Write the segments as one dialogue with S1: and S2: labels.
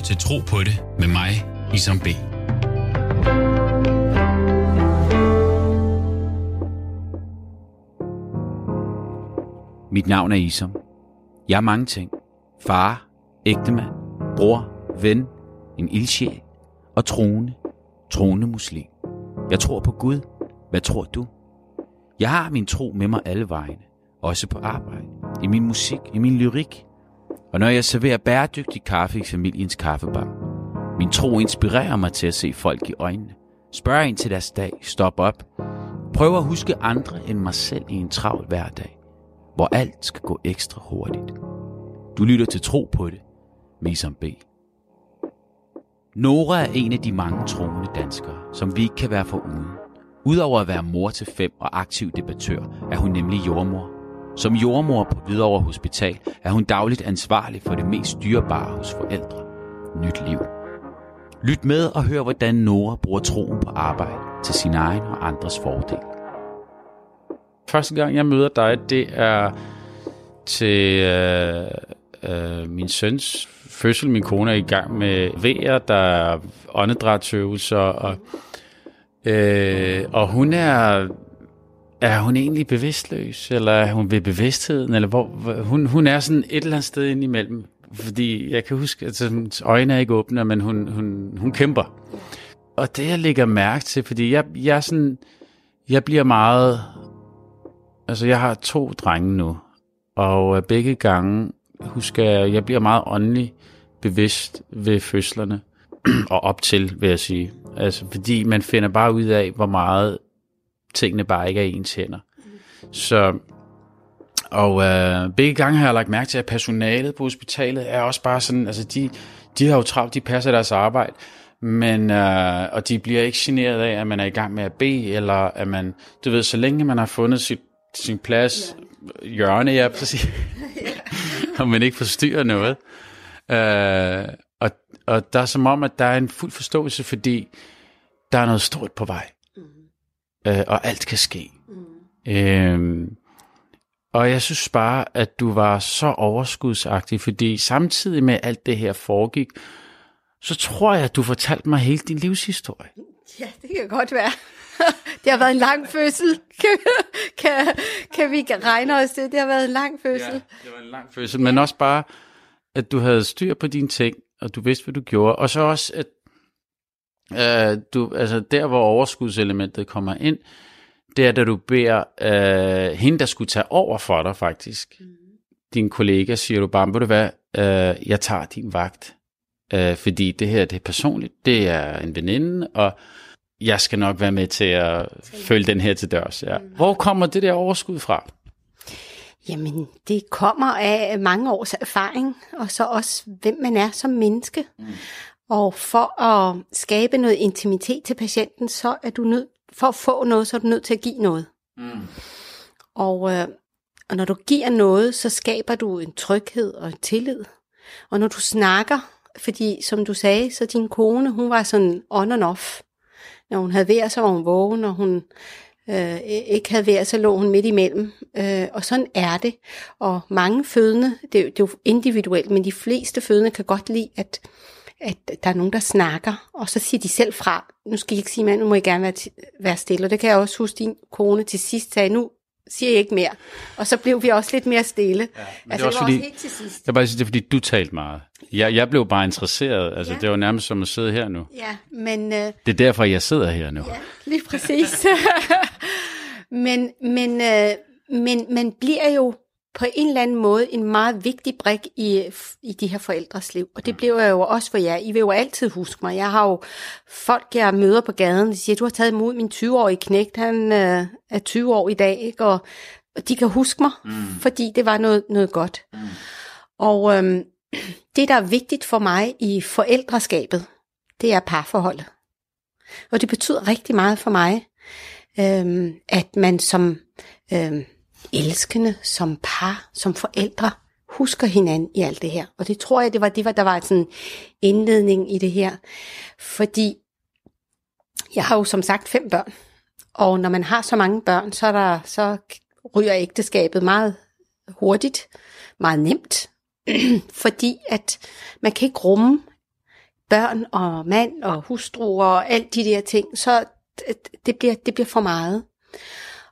S1: lytter til Tro på det med mig, Isam B.
S2: Mit navn er Isam. Jeg er mange ting. Far, ægtemand, bror, ven, en ildsjæl og troende, troende muslim. Jeg tror på Gud. Hvad tror du? Jeg har min tro med mig alle vegne. Også på arbejde, i min musik, i min lyrik. Og når jeg serverer bæredygtig kaffe i familiens kaffebar. Min tro inspirerer mig til at se folk i øjnene. Spørg ind til deres dag. Stop op. Prøv at huske andre end mig selv i en travl hverdag hvor alt skal gå ekstra hurtigt. Du lytter til Tro på det, med Isam B. Nora er en af de mange troende danskere, som vi ikke kan være for uden. Udover at være mor til fem og aktiv debattør, er hun nemlig jordmor. Som jordmor på Hvidovre Hospital er hun dagligt ansvarlig for det mest dyrebare hos forældre. Nyt liv. Lyt med og hør, hvordan Nora bruger troen på arbejde til sin egen og andres fordel.
S3: Første gang, jeg møder dig, det er til øh, øh, min søns fødsel. Min kone er i gang med vejer, der er åndedrætsøvelser, og, øh, og hun er... Er hun egentlig bevidstløs, eller er hun ved bevidstheden, eller hvor, hun, hun er sådan et eller andet sted ind imellem, fordi jeg kan huske, at altså, øjnene er ikke åbne, men hun, hun, hun kæmper. Og det jeg lægger mærke til, fordi jeg, jeg sådan, jeg bliver meget Altså, jeg har to drenge nu, og øh, begge gange husker jeg, jeg bliver meget åndelig bevidst ved fødslerne, og op til, vil jeg sige. Altså, fordi man finder bare ud af, hvor meget tingene bare ikke er i ens hænder. Så, og øh, begge gange har jeg lagt mærke til, at personalet på hospitalet er også bare sådan, altså de, de har jo travlt, de passer deres arbejde, men, øh, og de bliver ikke generet af, at man er i gang med at bede, eller at man, du ved, så længe man har fundet sit sin plads, ja. hjørne, ja, præcis. og man ikke forstyrrer noget. Uh, og, og der er som om, at der er en fuld forståelse, fordi der er noget stort på vej. Uh, og alt kan ske. Mm. Uh, og jeg synes bare, at du var så overskudsagtig, fordi samtidig med alt det her foregik, så tror jeg, at du fortalte mig hele din livshistorie.
S4: Ja, det kan godt være. det har været en lang fødsel. Kan, kan, kan vi regne os det? Det har været en lang fødsel. Ja,
S3: det var en lang fødsel, men også bare, at du havde styr på dine ting, og du vidste, hvad du gjorde. Og så også, at øh, du, altså der, hvor overskudselementet kommer ind, det er, da du beder øh, hende, der skulle tage over for dig faktisk, mm. din kollega, siger du bare, ved du hvad, øh, jeg tager din vagt, øh, fordi det her, det er personligt, det er en veninde, og jeg skal nok være med til at følge den her til dørs. Ja. Mm. Hvor kommer det der overskud fra?
S4: Jamen, det kommer af mange års erfaring, og så også, hvem man er som menneske. Mm. Og for at skabe noget intimitet til patienten, så er du nødt, for at få noget, så er du nødt til at give noget. Mm. Og, øh, og når du giver noget, så skaber du en tryghed og en tillid. Og når du snakker, fordi som du sagde, så din kone, hun var sådan on and off. Når hun havde vejr, så var hun vågen, og hun øh, ikke havde vejr, så lå hun midt imellem. Øh, og sådan er det. Og mange fødende, det, det er jo individuelt, men de fleste fødende kan godt lide, at, at der er nogen, der snakker, og så siger de selv fra. Nu skal I ikke sige, nu må I gerne være, være stille. Og det kan jeg også huske, din kone til sidst sagde, nu siger jeg ikke mere. Og så blev vi også lidt mere stille. Ja,
S3: men altså, det, var også fordi, også helt til sidst. Jeg bare sige, det er fordi, du talte meget. Jeg, jeg blev bare interesseret. Altså, ja. det var nærmest som at sidde her nu.
S4: Ja, men... Øh,
S3: det er derfor, jeg sidder her nu.
S4: Ja, lige præcis. men, men, øh, men man bliver jo på en eller anden måde en meget vigtig brik i, i de her forældres liv. Og det bliver jo også for jer. I vil jo altid huske mig. Jeg har jo folk, jeg møder på gaden, de siger, du har taget imod min 20-årige knægt, han øh, er 20 år i dag, ikke? Og, og de kan huske mig, mm. fordi det var noget, noget godt. Mm. Og øhm, det, der er vigtigt for mig i forældreskabet, det er parforholdet. Og det betyder rigtig meget for mig, øhm, at man som øhm, elskende, som par, som forældre, husker hinanden i alt det her. Og det tror jeg, det var det, var, der var sådan indledning i det her. Fordi jeg har jo som sagt fem børn. Og når man har så mange børn, så, er der, så ryger ægteskabet meget hurtigt, meget nemt. fordi at man kan ikke rumme børn og mand og hustru og alt de der ting, så det bliver, det bliver for meget.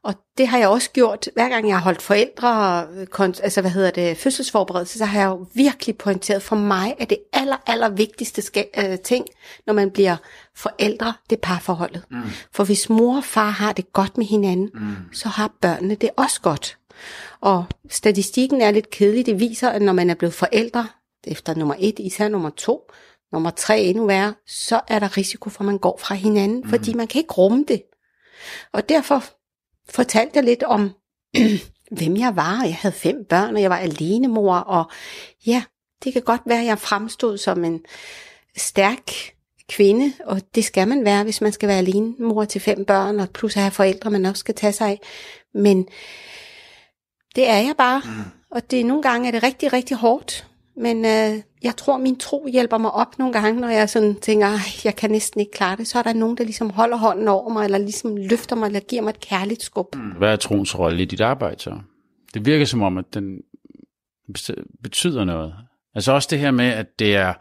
S4: Og det har jeg også gjort, hver gang jeg har holdt forældre, altså hvad hedder det, fødselsforberedelse, så har jeg jo virkelig pointeret, for mig at det aller, aller vigtigste øh, ting, når man bliver forældre, det er parforholdet. Mm. For hvis mor og far har det godt med hinanden, mm. så har børnene det også godt. Og statistikken er lidt kedelig, det viser, at når man er blevet forældre, efter nummer et, især nummer to, nummer tre endnu værre, så er der risiko for, at man går fra hinanden, mm. fordi man kan ikke rumme det. Og derfor fortalte jeg lidt om, hvem jeg var. Jeg havde fem børn, og jeg var alene mor, og ja, det kan godt være, at jeg fremstod som en stærk kvinde, og det skal man være, hvis man skal være alene mor til fem børn, og plus at have forældre, man også skal tage sig af. Men det er jeg bare, mm. og det nogle gange er det rigtig, rigtig hårdt. Men øh, jeg tror, min tro hjælper mig op nogle gange, når jeg sådan tænker, jeg kan næsten ikke klare det. Så er der nogen, der ligesom holder hånden over mig, eller ligesom løfter mig, eller giver mig et kærligt skub. Mm.
S3: Hvad er troens rolle i dit arbejde så? Det virker som om, at den betyder noget. Altså også det her med, at det er,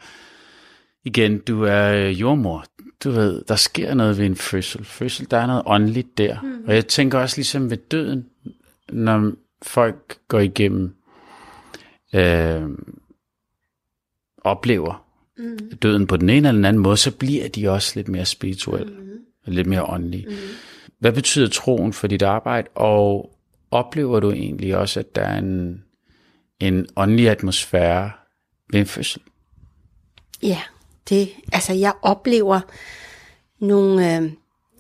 S3: igen, du er øh, jordmor. Du ved, der sker noget ved en fødsel. Fødsel, der er noget åndeligt der. Mm. Og jeg tænker også ligesom ved døden, når folk går igennem øh, oplever mm. døden på den ene eller den anden måde, så bliver de også lidt mere spirituelle, mm. lidt mere åndelige. Mm. Hvad betyder troen for dit arbejde, og oplever du egentlig også, at der er en, en åndelig atmosfære ved en fødsel?
S4: Ja, det, altså jeg oplever nogle, øh,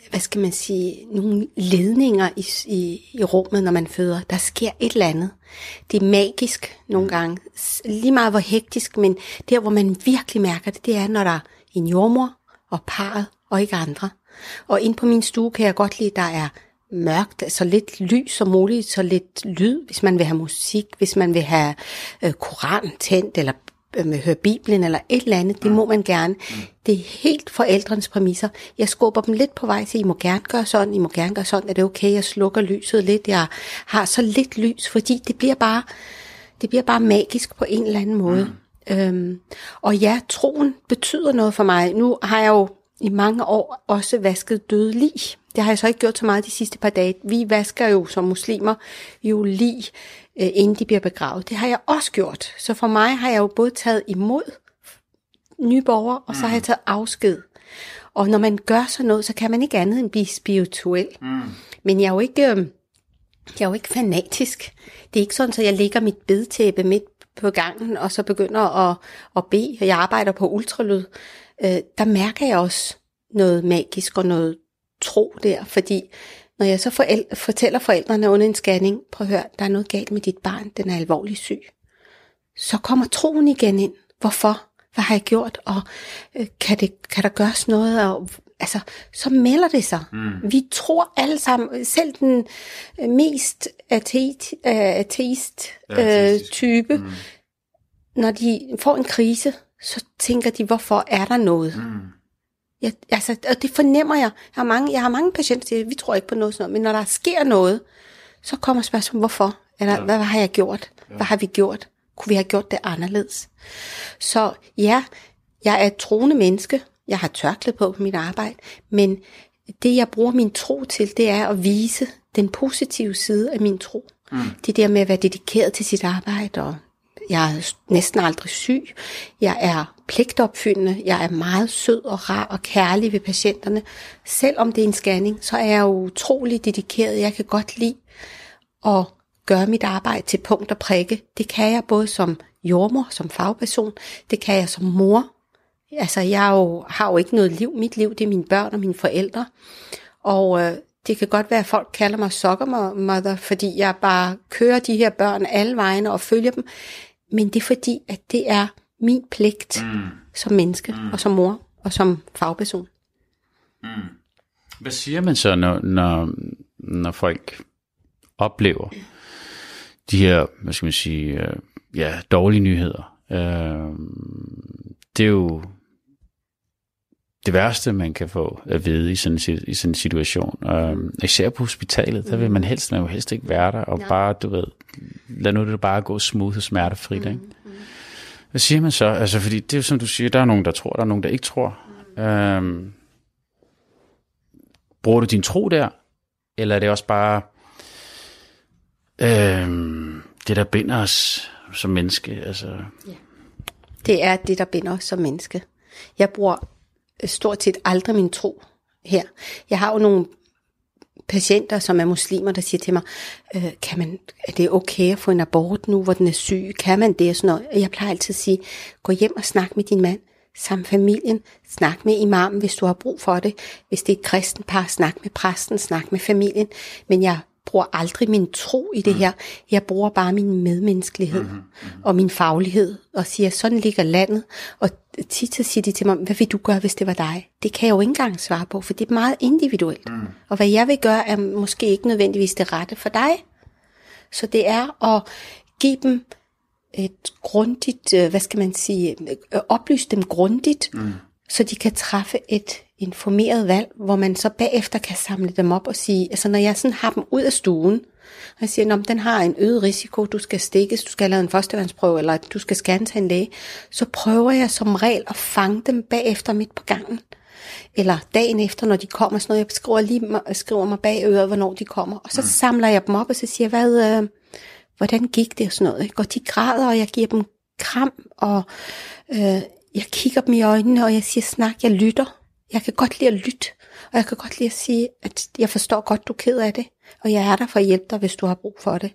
S4: hvad skal man sige, nogle ledninger i, i, i rummet, når man føder. Der sker et eller andet. Det er magisk nogle gange. Lige meget hvor hektisk, men der hvor man virkelig mærker det, det er, når der er en jordmor og parret og ikke andre. Og ind på min stue kan jeg godt lide, der er mørkt, så lidt lys som muligt, så lidt lyd, hvis man vil have musik, hvis man vil have øh, koran tændt, eller øh, høre Bibelen eller et eller andet, det må man gerne. Det er helt forældrenes præmisser. Jeg skubber dem lidt på vej til, I må gerne gøre sådan, I må gerne gøre sådan, er det okay, jeg slukker lyset lidt, jeg har så lidt lys, fordi det bliver bare, det bliver bare magisk på en eller anden måde. Mm. Øhm, og ja, troen betyder noget for mig. Nu har jeg jo i mange år også vasket døde lig. Det har jeg så ikke gjort så meget de sidste par dage. Vi vasker jo som muslimer jo lig øh, inden de bliver begravet. Det har jeg også gjort. Så for mig har jeg jo både taget imod nye borgere, og så har jeg mm. taget afsked. Og når man gør sådan noget, så kan man ikke andet end blive spirituel. Mm. Men jeg er jo ikke... Øh, jeg er jo ikke fanatisk. Det er ikke sådan, at jeg lægger mit bedtæppe midt på gangen, og så begynder at, at bede, og jeg arbejder på ultralyd. Øh, der mærker jeg også noget magisk og noget tro der, fordi når jeg så forældre, fortæller forældrene under en scanning, prøv at høre, der er noget galt med dit barn, den er alvorligt syg, så kommer troen igen ind. Hvorfor? Hvad har jeg gjort? Og øh, kan, det, kan der gøres noget? Og, altså, så melder det sig. Mm. Vi tror alle sammen, selv den mest ateist, øh, ateist øh, type, mm. når de får en krise, så tænker de, hvorfor er der noget? Mm. Ja, altså, og det fornemmer jeg. Jeg har mange, jeg har mange patienter, der siger, vi tror ikke på noget sådan noget, men når der sker noget, så kommer spørgsmålet, hvorfor? Eller, ja. hvad, hvad har jeg gjort? Ja. Hvad har vi gjort? Kunne vi have gjort det anderledes? Så ja, jeg er et troende menneske. Jeg har tørklet på på mit arbejde, men det jeg bruger min tro til, det er at vise den positive side af min tro. Mm. Det der med at være dedikeret til sit arbejde og jeg er næsten aldrig syg. Jeg er pligtopfyldende. Jeg er meget sød og rar og kærlig ved patienterne. Selvom det er en scanning, så er jeg jo utrolig dedikeret. Jeg kan godt lide at gøre mit arbejde til punkt og prikke. Det kan jeg både som jordmor, som fagperson. Det kan jeg som mor. Altså, jeg jo, har jo ikke noget liv. Mit liv, det er mine børn og mine forældre. Og øh, det kan godt være, at folk kalder mig sockermother, fordi jeg bare kører de her børn alle vegne og følger dem. Men det er fordi, at det er min pligt mm. som menneske, mm. og som mor, og som fagperson.
S3: Mm. Hvad siger man så, når, når, når folk oplever de her, hvad skal man sige, øh, ja, dårlige nyheder? Øh, det er jo det værste, man kan få at vide i sådan, i sådan en situation. Um, især på hospitalet, der vil man mm. helst, man vil helst ikke være der, og ja. bare, du ved, lad nu det bare gå smooth og smertefrit. Mm, ikke? Hvad siger man så? Altså, fordi det er jo som du siger, der er nogen, der tror, der er nogen, der ikke tror. Mm. Øhm, bruger du din tro der? Eller er det også bare øhm, det, der binder os som menneske? Altså,
S4: Det er det, der binder os som menneske. Jeg bruger stort set aldrig min tro her. Jeg har jo nogle patienter, som er muslimer, der siger til mig, øh, kan man, er det okay at få en abort nu, hvor den er syg? Kan man det? Og sådan noget. Jeg plejer altid at sige, gå hjem og snak med din mand, sammen familien, snak med imamen, hvis du har brug for det. Hvis det er et kristen par, snak med præsten, snak med familien. Men jeg bruger aldrig min tro i det her. Jeg bruger bare min medmenneskelighed mm-hmm. og min faglighed og siger, sådan ligger landet. Og tit så siger de til mig, hvad vil du gøre, hvis det var dig? Det kan jeg jo ikke engang svare på, for det er meget individuelt. Mm. Og hvad jeg vil gøre, er måske ikke nødvendigvis det rette for dig. Så det er at give dem et grundigt, øh, hvad skal man sige, øh, oplyse dem grundigt, mm. Så de kan træffe et informeret valg, hvor man så bagefter kan samle dem op og sige, altså når jeg sådan har dem ud af stuen, og jeg siger, at den har en øget risiko, du skal stikkes, du skal lave en førstevandsprøve, eller du skal scanne til en læge, så prøver jeg som regel at fange dem bagefter midt på gangen. Eller dagen efter, når de kommer, sådan noget, jeg skriver, lige, skriver mig bag øret, hvornår de kommer. Og så mm. samler jeg dem op, og så siger jeg, hvad, øh, hvordan gik det og sådan noget. Ikke? Og de græder, og jeg giver dem kram, og øh, jeg kigger dem i øjnene, og jeg siger, snak, jeg lytter. Jeg kan godt lide at lytte, og jeg kan godt lide at sige, at jeg forstår godt, du er ked af det, og jeg er der for at hjælpe dig, hvis du har brug for det.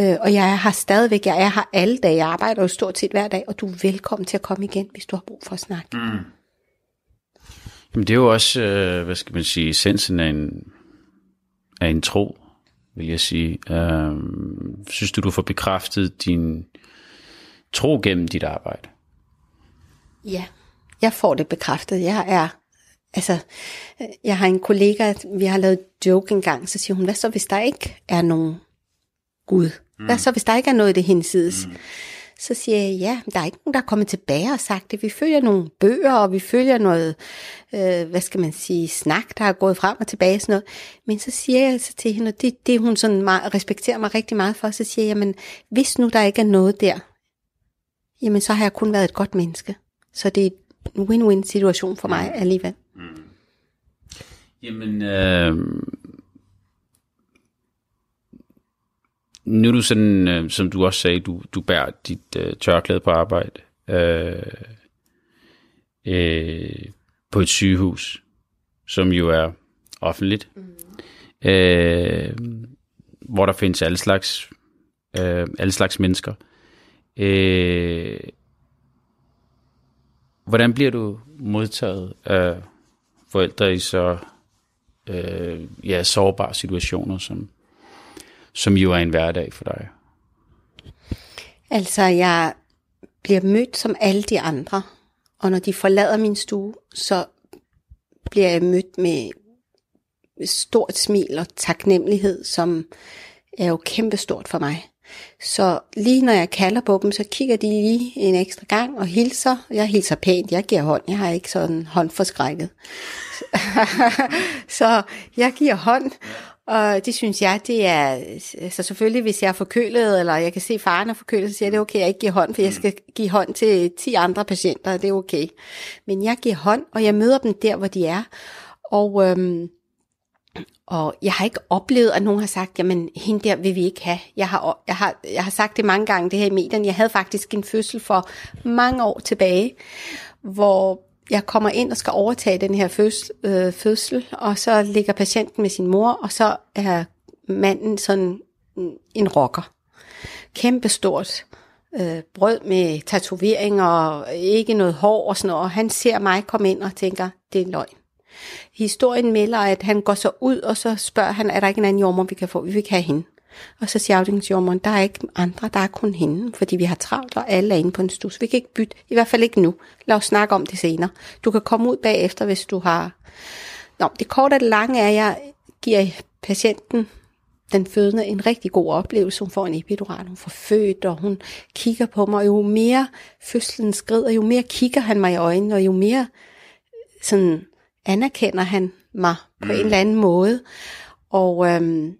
S4: Øh, og jeg har stadigvæk, jeg er her alle dage, jeg arbejder jo stort set hver dag, og du er velkommen til at komme igen, hvis du har brug for at snakke. Mm.
S3: Jamen det er jo også, øh, hvad skal man sige, essensen af en, af en tro, vil jeg sige. Øh, synes du, du får bekræftet din tro gennem dit arbejde?
S4: Ja, jeg får det bekræftet. Jeg er Altså, jeg har en kollega, vi har lavet joke engang, så siger hun, hvad så hvis der ikke er nogen Gud? Hvad mm. så hvis der ikke er noget i det hinsides? Mm. Så siger jeg, ja, der er ikke nogen, der er kommet tilbage og sagt det. Vi følger nogle bøger, og vi følger noget, øh, hvad skal man sige, snak, der er gået frem og tilbage sådan noget. Men så siger jeg så til hende, og det, det hun sådan meget, respekterer mig rigtig meget for, så siger jeg, jamen, hvis nu der ikke er noget der, jamen så har jeg kun været et godt menneske. Så det er en win-win situation for mig alligevel. Mm.
S3: Jamen, øh, nu er du sådan, øh, som du også sagde, du, du bærer dit øh, tørklæde på arbejde øh, øh, på et sygehus, som jo er offentligt, mm. øh, hvor der findes alle slags, øh, alle slags mennesker. Øh, hvordan bliver du modtaget af forældre i så øh, ja, sårbare situationer, som, som jo er en hverdag for dig?
S4: Altså, jeg bliver mødt som alle de andre, og når de forlader min stue, så bliver jeg mødt med stort smil og taknemmelighed, som er jo kæmpestort for mig. Så lige når jeg kalder på dem, så kigger de lige en ekstra gang og hilser. Jeg hilser pænt, jeg giver hånd, jeg har ikke sådan håndforskrækket. så jeg giver hånd, og det synes jeg, det er, så selvfølgelig hvis jeg er forkølet, eller jeg kan se faren er forkølet, så siger jeg, det er okay, jeg ikke giver hånd, for jeg skal give hånd til 10 andre patienter, det er okay. Men jeg giver hånd, og jeg møder dem der, hvor de er. Og øhm, og jeg har ikke oplevet, at nogen har sagt, jamen hende der vil vi ikke have. Jeg har, jeg har, jeg har sagt det mange gange, det her i medierne. Jeg havde faktisk en fødsel for mange år tilbage, hvor jeg kommer ind og skal overtage den her fødsel, øh, fødsel og så ligger patienten med sin mor, og så er manden sådan en rocker. Kæmpestort øh, brød med tatoveringer og ikke noget hår og sådan noget. Og han ser mig komme ind og tænker, det er en løgn. Historien melder, at han går så ud, og så spørger han, er der ikke en anden jordmor, vi kan få? Vi vil have hende. Og så siger afdelingsjordmoren, der er ikke andre, der er kun hende, fordi vi har travlt, og alle er inde på en stus. Vi kan ikke bytte, i hvert fald ikke nu. Lad os snakke om det senere. Du kan komme ud bagefter, hvis du har... Nå, det korte og det lange er, at jeg giver patienten, den fødende, en rigtig god oplevelse. Hun får en epidural, hun får født, og hun kigger på mig. Og jo mere fødslen skrider, jo mere kigger han mig i øjnene, og jo mere sådan anerkender han mig på mm. en eller anden måde. Og, øhm,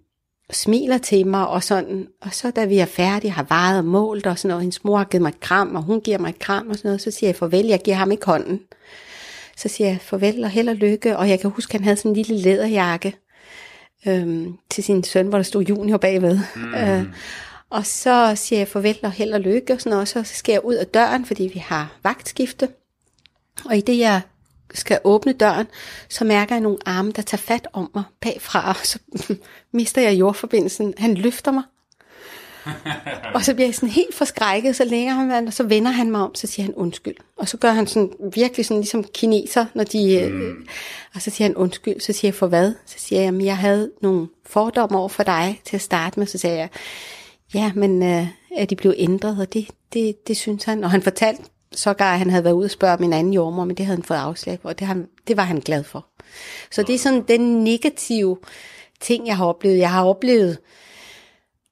S4: smiler til mig, og sådan, og så da vi er færdige, har vejet og målt og sådan noget, hendes mor har givet mig et kram, og hun giver mig et kram og sådan noget, så siger jeg farvel, jeg giver ham ikke hånden. Så siger jeg farvel og held og lykke, og jeg kan huske, at han havde sådan en lille læderjakke øhm, til sin søn, hvor der stod junior bagved. Mm. Øh, og så siger jeg farvel og held og lykke, og sådan noget, og så skal jeg ud af døren, fordi vi har vagtskifte. Og i det, jeg skal åbne døren, så mærker jeg nogle arme, der tager fat om mig bagfra, og så mister jeg jordforbindelsen. Han løfter mig. og så bliver jeg sådan helt forskrækket, så længer han, og så vender han mig om, så siger han undskyld. Og så gør han sådan virkelig sådan ligesom kineser, når de, mm. øh, og så siger han undskyld, så siger jeg for hvad? Så siger jeg, at jeg havde nogle fordomme over for dig til at starte med, så siger jeg, ja, men øh, er de blevet ændret, og det, det, det synes han. Og han fortalte så gar, han havde været ude og spørge min anden jordmor, men det havde han fået afslag på, og det, han, det var han glad for. Så det er sådan den negative ting, jeg har oplevet. Jeg har oplevet,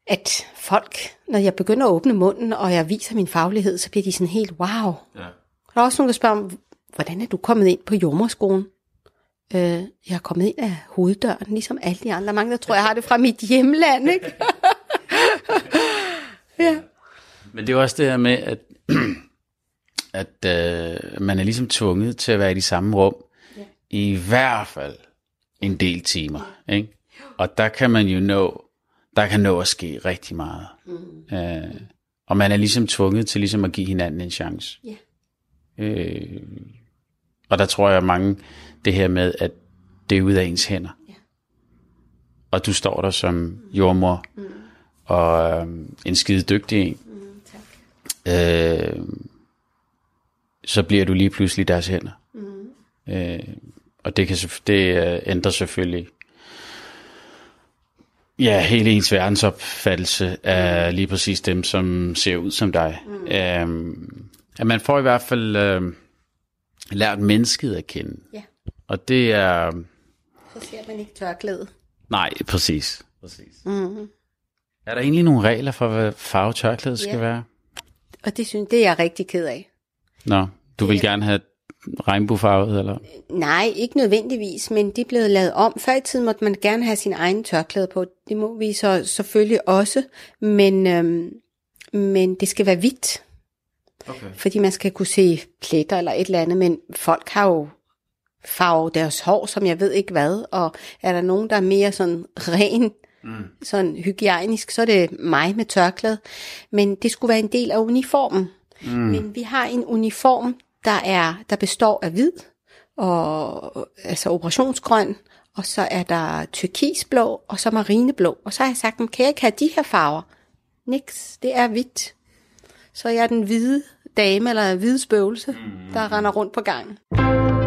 S4: at folk, når jeg begynder at åbne munden, og jeg viser min faglighed, så bliver de sådan helt, wow. Ja. Der er også nogen, der spørger om, hvordan er du kommet ind på jordmorskolen? Øh, jeg er kommet ind af hoveddøren, ligesom alle de andre. Mange, der tror, jeg har det fra mit hjemland, ikke?
S3: ja. Men det er også det her med, at at øh, man er ligesom tvunget til at være i de samme rum, ja. i hvert fald en del timer. Ja. Ikke? Og der kan man jo nå, der kan nå at ske rigtig meget. Mm. Øh, og man er ligesom tvunget til ligesom at give hinanden en chance. Ja. Øh, og der tror jeg mange, det her med, at det er ud af ens hænder. Ja. Og du står der som jordmor, mm. og øh, en skide dygtig en. Mm, tak. Øh, så bliver du lige pludselig deres hænder. Mm. Øh, og det, kan, det øh, ændrer selvfølgelig ja, hele ens verdensopfattelse af lige præcis dem, som ser ud som dig. Mm. Øh, at man får i hvert fald øh, lært mennesket at kende. Ja. Og det er...
S4: Så ser man ikke tørklæde.
S3: Nej, præcis. præcis. Mm. Er der egentlig nogle regler for, hvad farve tørklæde skal ja. være?
S4: Og det synes det er jeg rigtig ked af.
S3: Nå, du vil gerne have regnbuefarvet, eller?
S4: Nej, ikke nødvendigvis, men det er blevet lavet om. Før i tiden måtte man gerne have sin egen tørklæde på. Det må vi så selvfølgelig også, men, øhm, men det skal være hvidt. Okay. Fordi man skal kunne se pletter eller et eller andet, men folk har jo farve deres hår, som jeg ved ikke hvad, og er der nogen, der er mere sådan ren, mm. sådan hygiejnisk, så er det mig med tørklæde. Men det skulle være en del af uniformen. Mm. Men vi har en uniform, der er der består af hvid og altså operationsgrøn, og så er der turkisblå og så marineblå. Og så har jeg sagt, kan jeg ikke have de her farver? Niks, det er hvidt. Så jeg er den hvide dame eller hvide spøgelse, mm. der render rundt på gangen.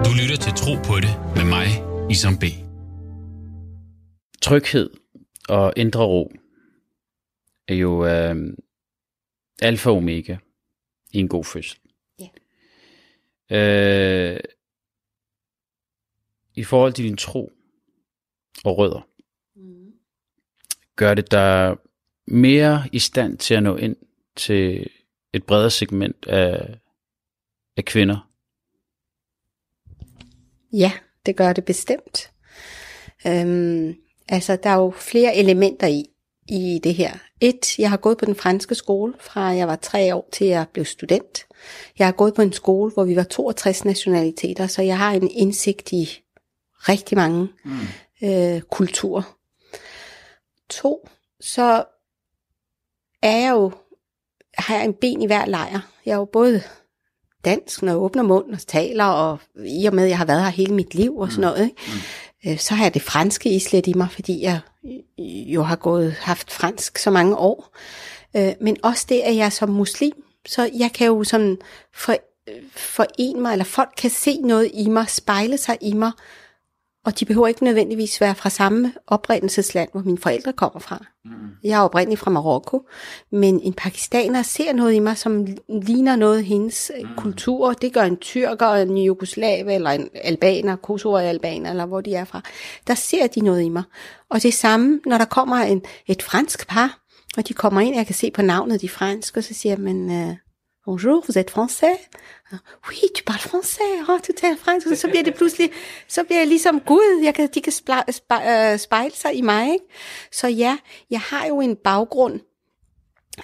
S1: Du lytter til Tro på det med mig, Isam B.
S3: Tryghed og indre ro er jo øh, alfa og omega en god fødsel. Ja. Øh, I forhold til din tro og rødder, mm. gør det dig mere i stand til at nå ind til et bredere segment af, af kvinder?
S4: Ja, det gør det bestemt. Øhm, altså, der er jo flere elementer i i det her. Et, jeg har gået på den franske skole fra jeg var tre år til jeg blev student. Jeg har gået på en skole, hvor vi var 62 nationaliteter, så jeg har en indsigt i rigtig mange mm. øh, kulturer. To, så er jeg jo, har jeg en ben i hver lejr. Jeg er jo både dansk, når jeg åbner munden og taler, og i og med, at jeg har været her hele mit liv og sådan mm. noget, ikke? Mm. Øh, så har jeg det franske i slet i mig, fordi jeg øh, jo har gået haft fransk så mange år. Øh, men også det, at jeg er som muslim, så jeg kan jo sådan for, forene mig, eller folk kan se noget i mig, spejle sig i mig, og de behøver ikke nødvendigvis være fra samme oprindelsesland, hvor mine forældre kommer fra. Mm. Jeg er oprindelig fra Marokko, men en pakistaner ser noget i mig, som ligner noget hendes mm. kultur. Det gør en tyrker, en jugoslav, eller en albaner, kosovo-albaner, eller hvor de er fra. Der ser de noget i mig. Og det samme, når der kommer en, et fransk par, og de kommer ind, jeg kan se på navnet, de franske, og så siger jeg, men uh, bonjour, vous êtes français? Oui, tu parles français, ah, oh, du taler fransk. Så bliver det pludselig, så bliver jeg ligesom Gud, jeg kan, ikke øh, spejle sig i mig. Ikke? Så ja, jeg har jo en baggrund,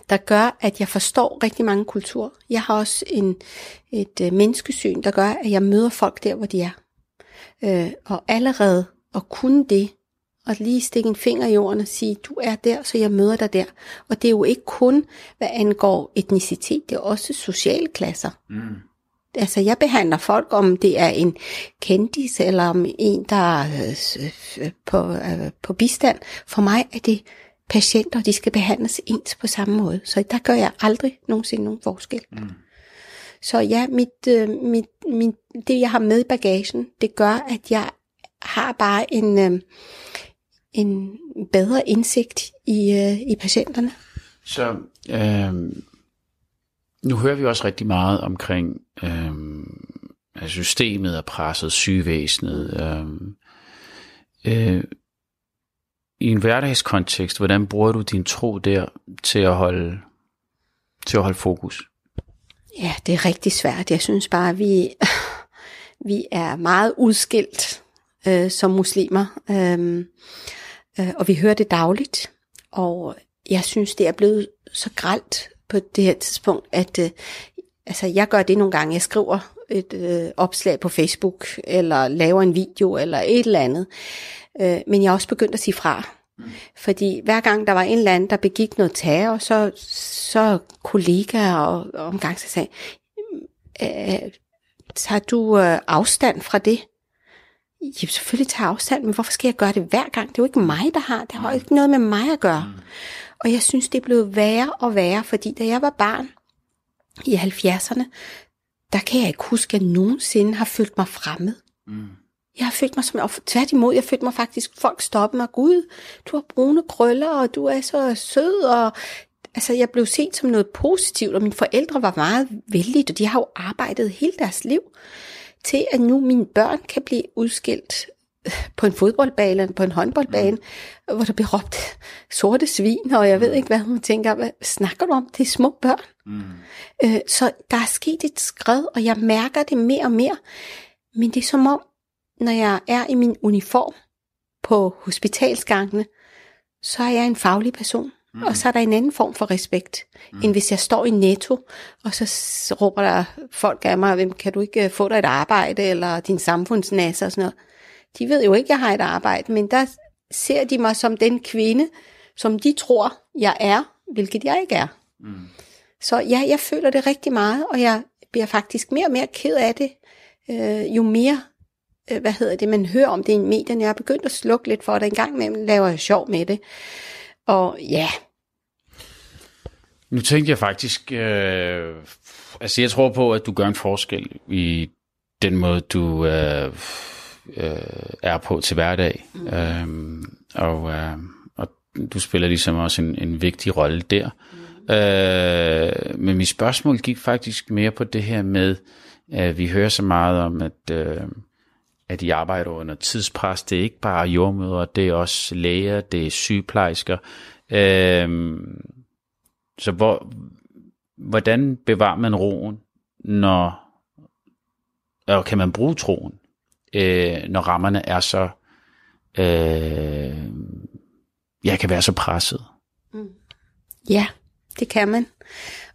S4: der gør, at jeg forstår rigtig mange kulturer. Jeg har også en, et øh, menneskesyn, der gør, at jeg møder folk der, hvor de er. Øh, og allerede at kunne det, og lige stikke en finger i jorden og sige, du er der, så jeg møder dig der. Og det er jo ikke kun, hvad angår etnicitet, det er også sociale klasser. Mm. Altså, jeg behandler folk, om det er en kendis, eller om en, der er øh, på, øh, på bistand. For mig er det patienter, de skal behandles ens på samme måde. Så der gør jeg aldrig nogensinde nogen forskel. Mm. Så ja, mit, øh, mit, mit, det jeg har med i bagagen, det gør, at jeg har bare en, øh, en bedre indsigt i, øh, i patienterne.
S3: Så øh, nu hører vi også rigtig meget omkring øh, at systemet er presset, sygevæsenet. Øh, øh, I en hverdagskontekst, hvordan bruger du din tro der til at holde, til at holde fokus?
S4: Ja, det er rigtig svært. Jeg synes bare, at vi, vi er meget udskilt øh, som muslimer. Øh, Øh, og vi hører det dagligt. Og jeg synes, det er blevet så gralt på det her tidspunkt, at øh, altså, jeg gør det nogle gange. Jeg skriver et øh, opslag på Facebook, eller laver en video, eller et eller andet. Øh, men jeg er også begyndt at sige fra. Mm. Fordi hver gang der var en eller anden, der begik noget terror, så, så kollegaer og, og omgang så sagde, øh, tager du øh, afstand fra det? Jamen selvfølgelig tager afstand, men hvorfor skal jeg gøre det hver gang? Det er jo ikke mig, der har. Det har jo ikke noget med mig at gøre. Mm. Og jeg synes, det er blevet værre og værre, fordi da jeg var barn i 70'erne, der kan jeg ikke huske, at jeg nogensinde har følt mig fremmed. Mm. Jeg har følt mig som, og tværtimod, jeg følte mig faktisk, folk stoppede mig, Gud, du har brune krøller, og du er så sød, og altså, jeg blev set som noget positivt, og mine forældre var meget vældige, og de har jo arbejdet hele deres liv til, at nu mine børn kan blive udskilt på en fodboldbane eller på en håndboldbane, mm. hvor der bliver råbt sorte svin, og jeg ved ikke, hvad hun tænker, hvad snakker du om? Det er små børn. Mm. Øh, så der er sket et skred, og jeg mærker det mere og mere. Men det er som om, når jeg er i min uniform på hospitalsgangene, så er jeg en faglig person. Mm. Og så er der en anden form for respekt, mm. end hvis jeg står i netto, og så råber der folk af mig, hvem kan du ikke få dig et arbejde, eller din samfundsnasse og sådan noget. De ved jo ikke, at jeg har et arbejde, men der ser de mig som den kvinde, som de tror, jeg er, hvilket jeg ikke er. Mm. Så ja, jeg føler det rigtig meget, og jeg bliver faktisk mere og mere ked af det, øh, jo mere, øh, hvad hedder det, man hører om det i medierne. Jeg har begyndt at slukke lidt for det. En gang imellem laver jeg sjov med det. Og ja.
S3: Nu tænkte jeg faktisk, øh, altså jeg tror på, at du gør en forskel i den måde, du øh, øh, er på til hverdag. Mm. Øh, og, øh, og du spiller ligesom også en, en vigtig rolle der. Mm. Øh, men mit spørgsmål gik faktisk mere på det her med, at vi hører så meget om, at, øh, at de arbejder under tidspres. Det er ikke bare jordmøder, det er også læger, det er sygeplejersker. Øh, så hvor, hvordan bevarer man roen, når, og kan man bruge troen, øh, når rammerne er så, øh, jeg kan være så presset?
S4: Mm. Ja, det kan man.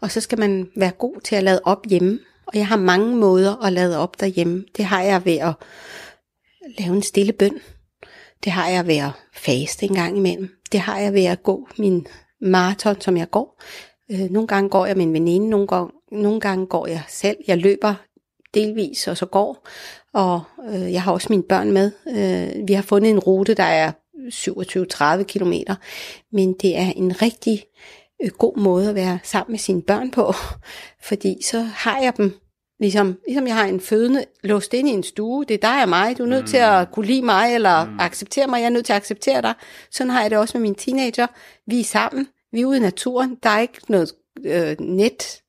S4: Og så skal man være god til at lade op hjemme. Og jeg har mange måder at lade op derhjemme. Det har jeg ved at lave en stille bøn. Det har jeg ved at faste en gang imellem. Det har jeg ved at gå min maraton, som jeg går. Øh, nogle gange går jeg med en veninde, nogle gange, nogle gange går jeg selv. Jeg løber delvis, og så går. Og øh, jeg har også mine børn med. Øh, vi har fundet en rute, der er 27-30 km. men det er en rigtig øh, god måde at være sammen med sine børn på, fordi så har jeg dem Ligesom, ligesom jeg har en fødende låst ind i en stue, det er dig og mig, du er nødt mm. til at kunne lide mig, eller mm. acceptere mig, jeg er nødt til at acceptere dig. Sådan har jeg det også med mine teenager. Vi er sammen, vi er ude i naturen, der er ikke noget øh, net,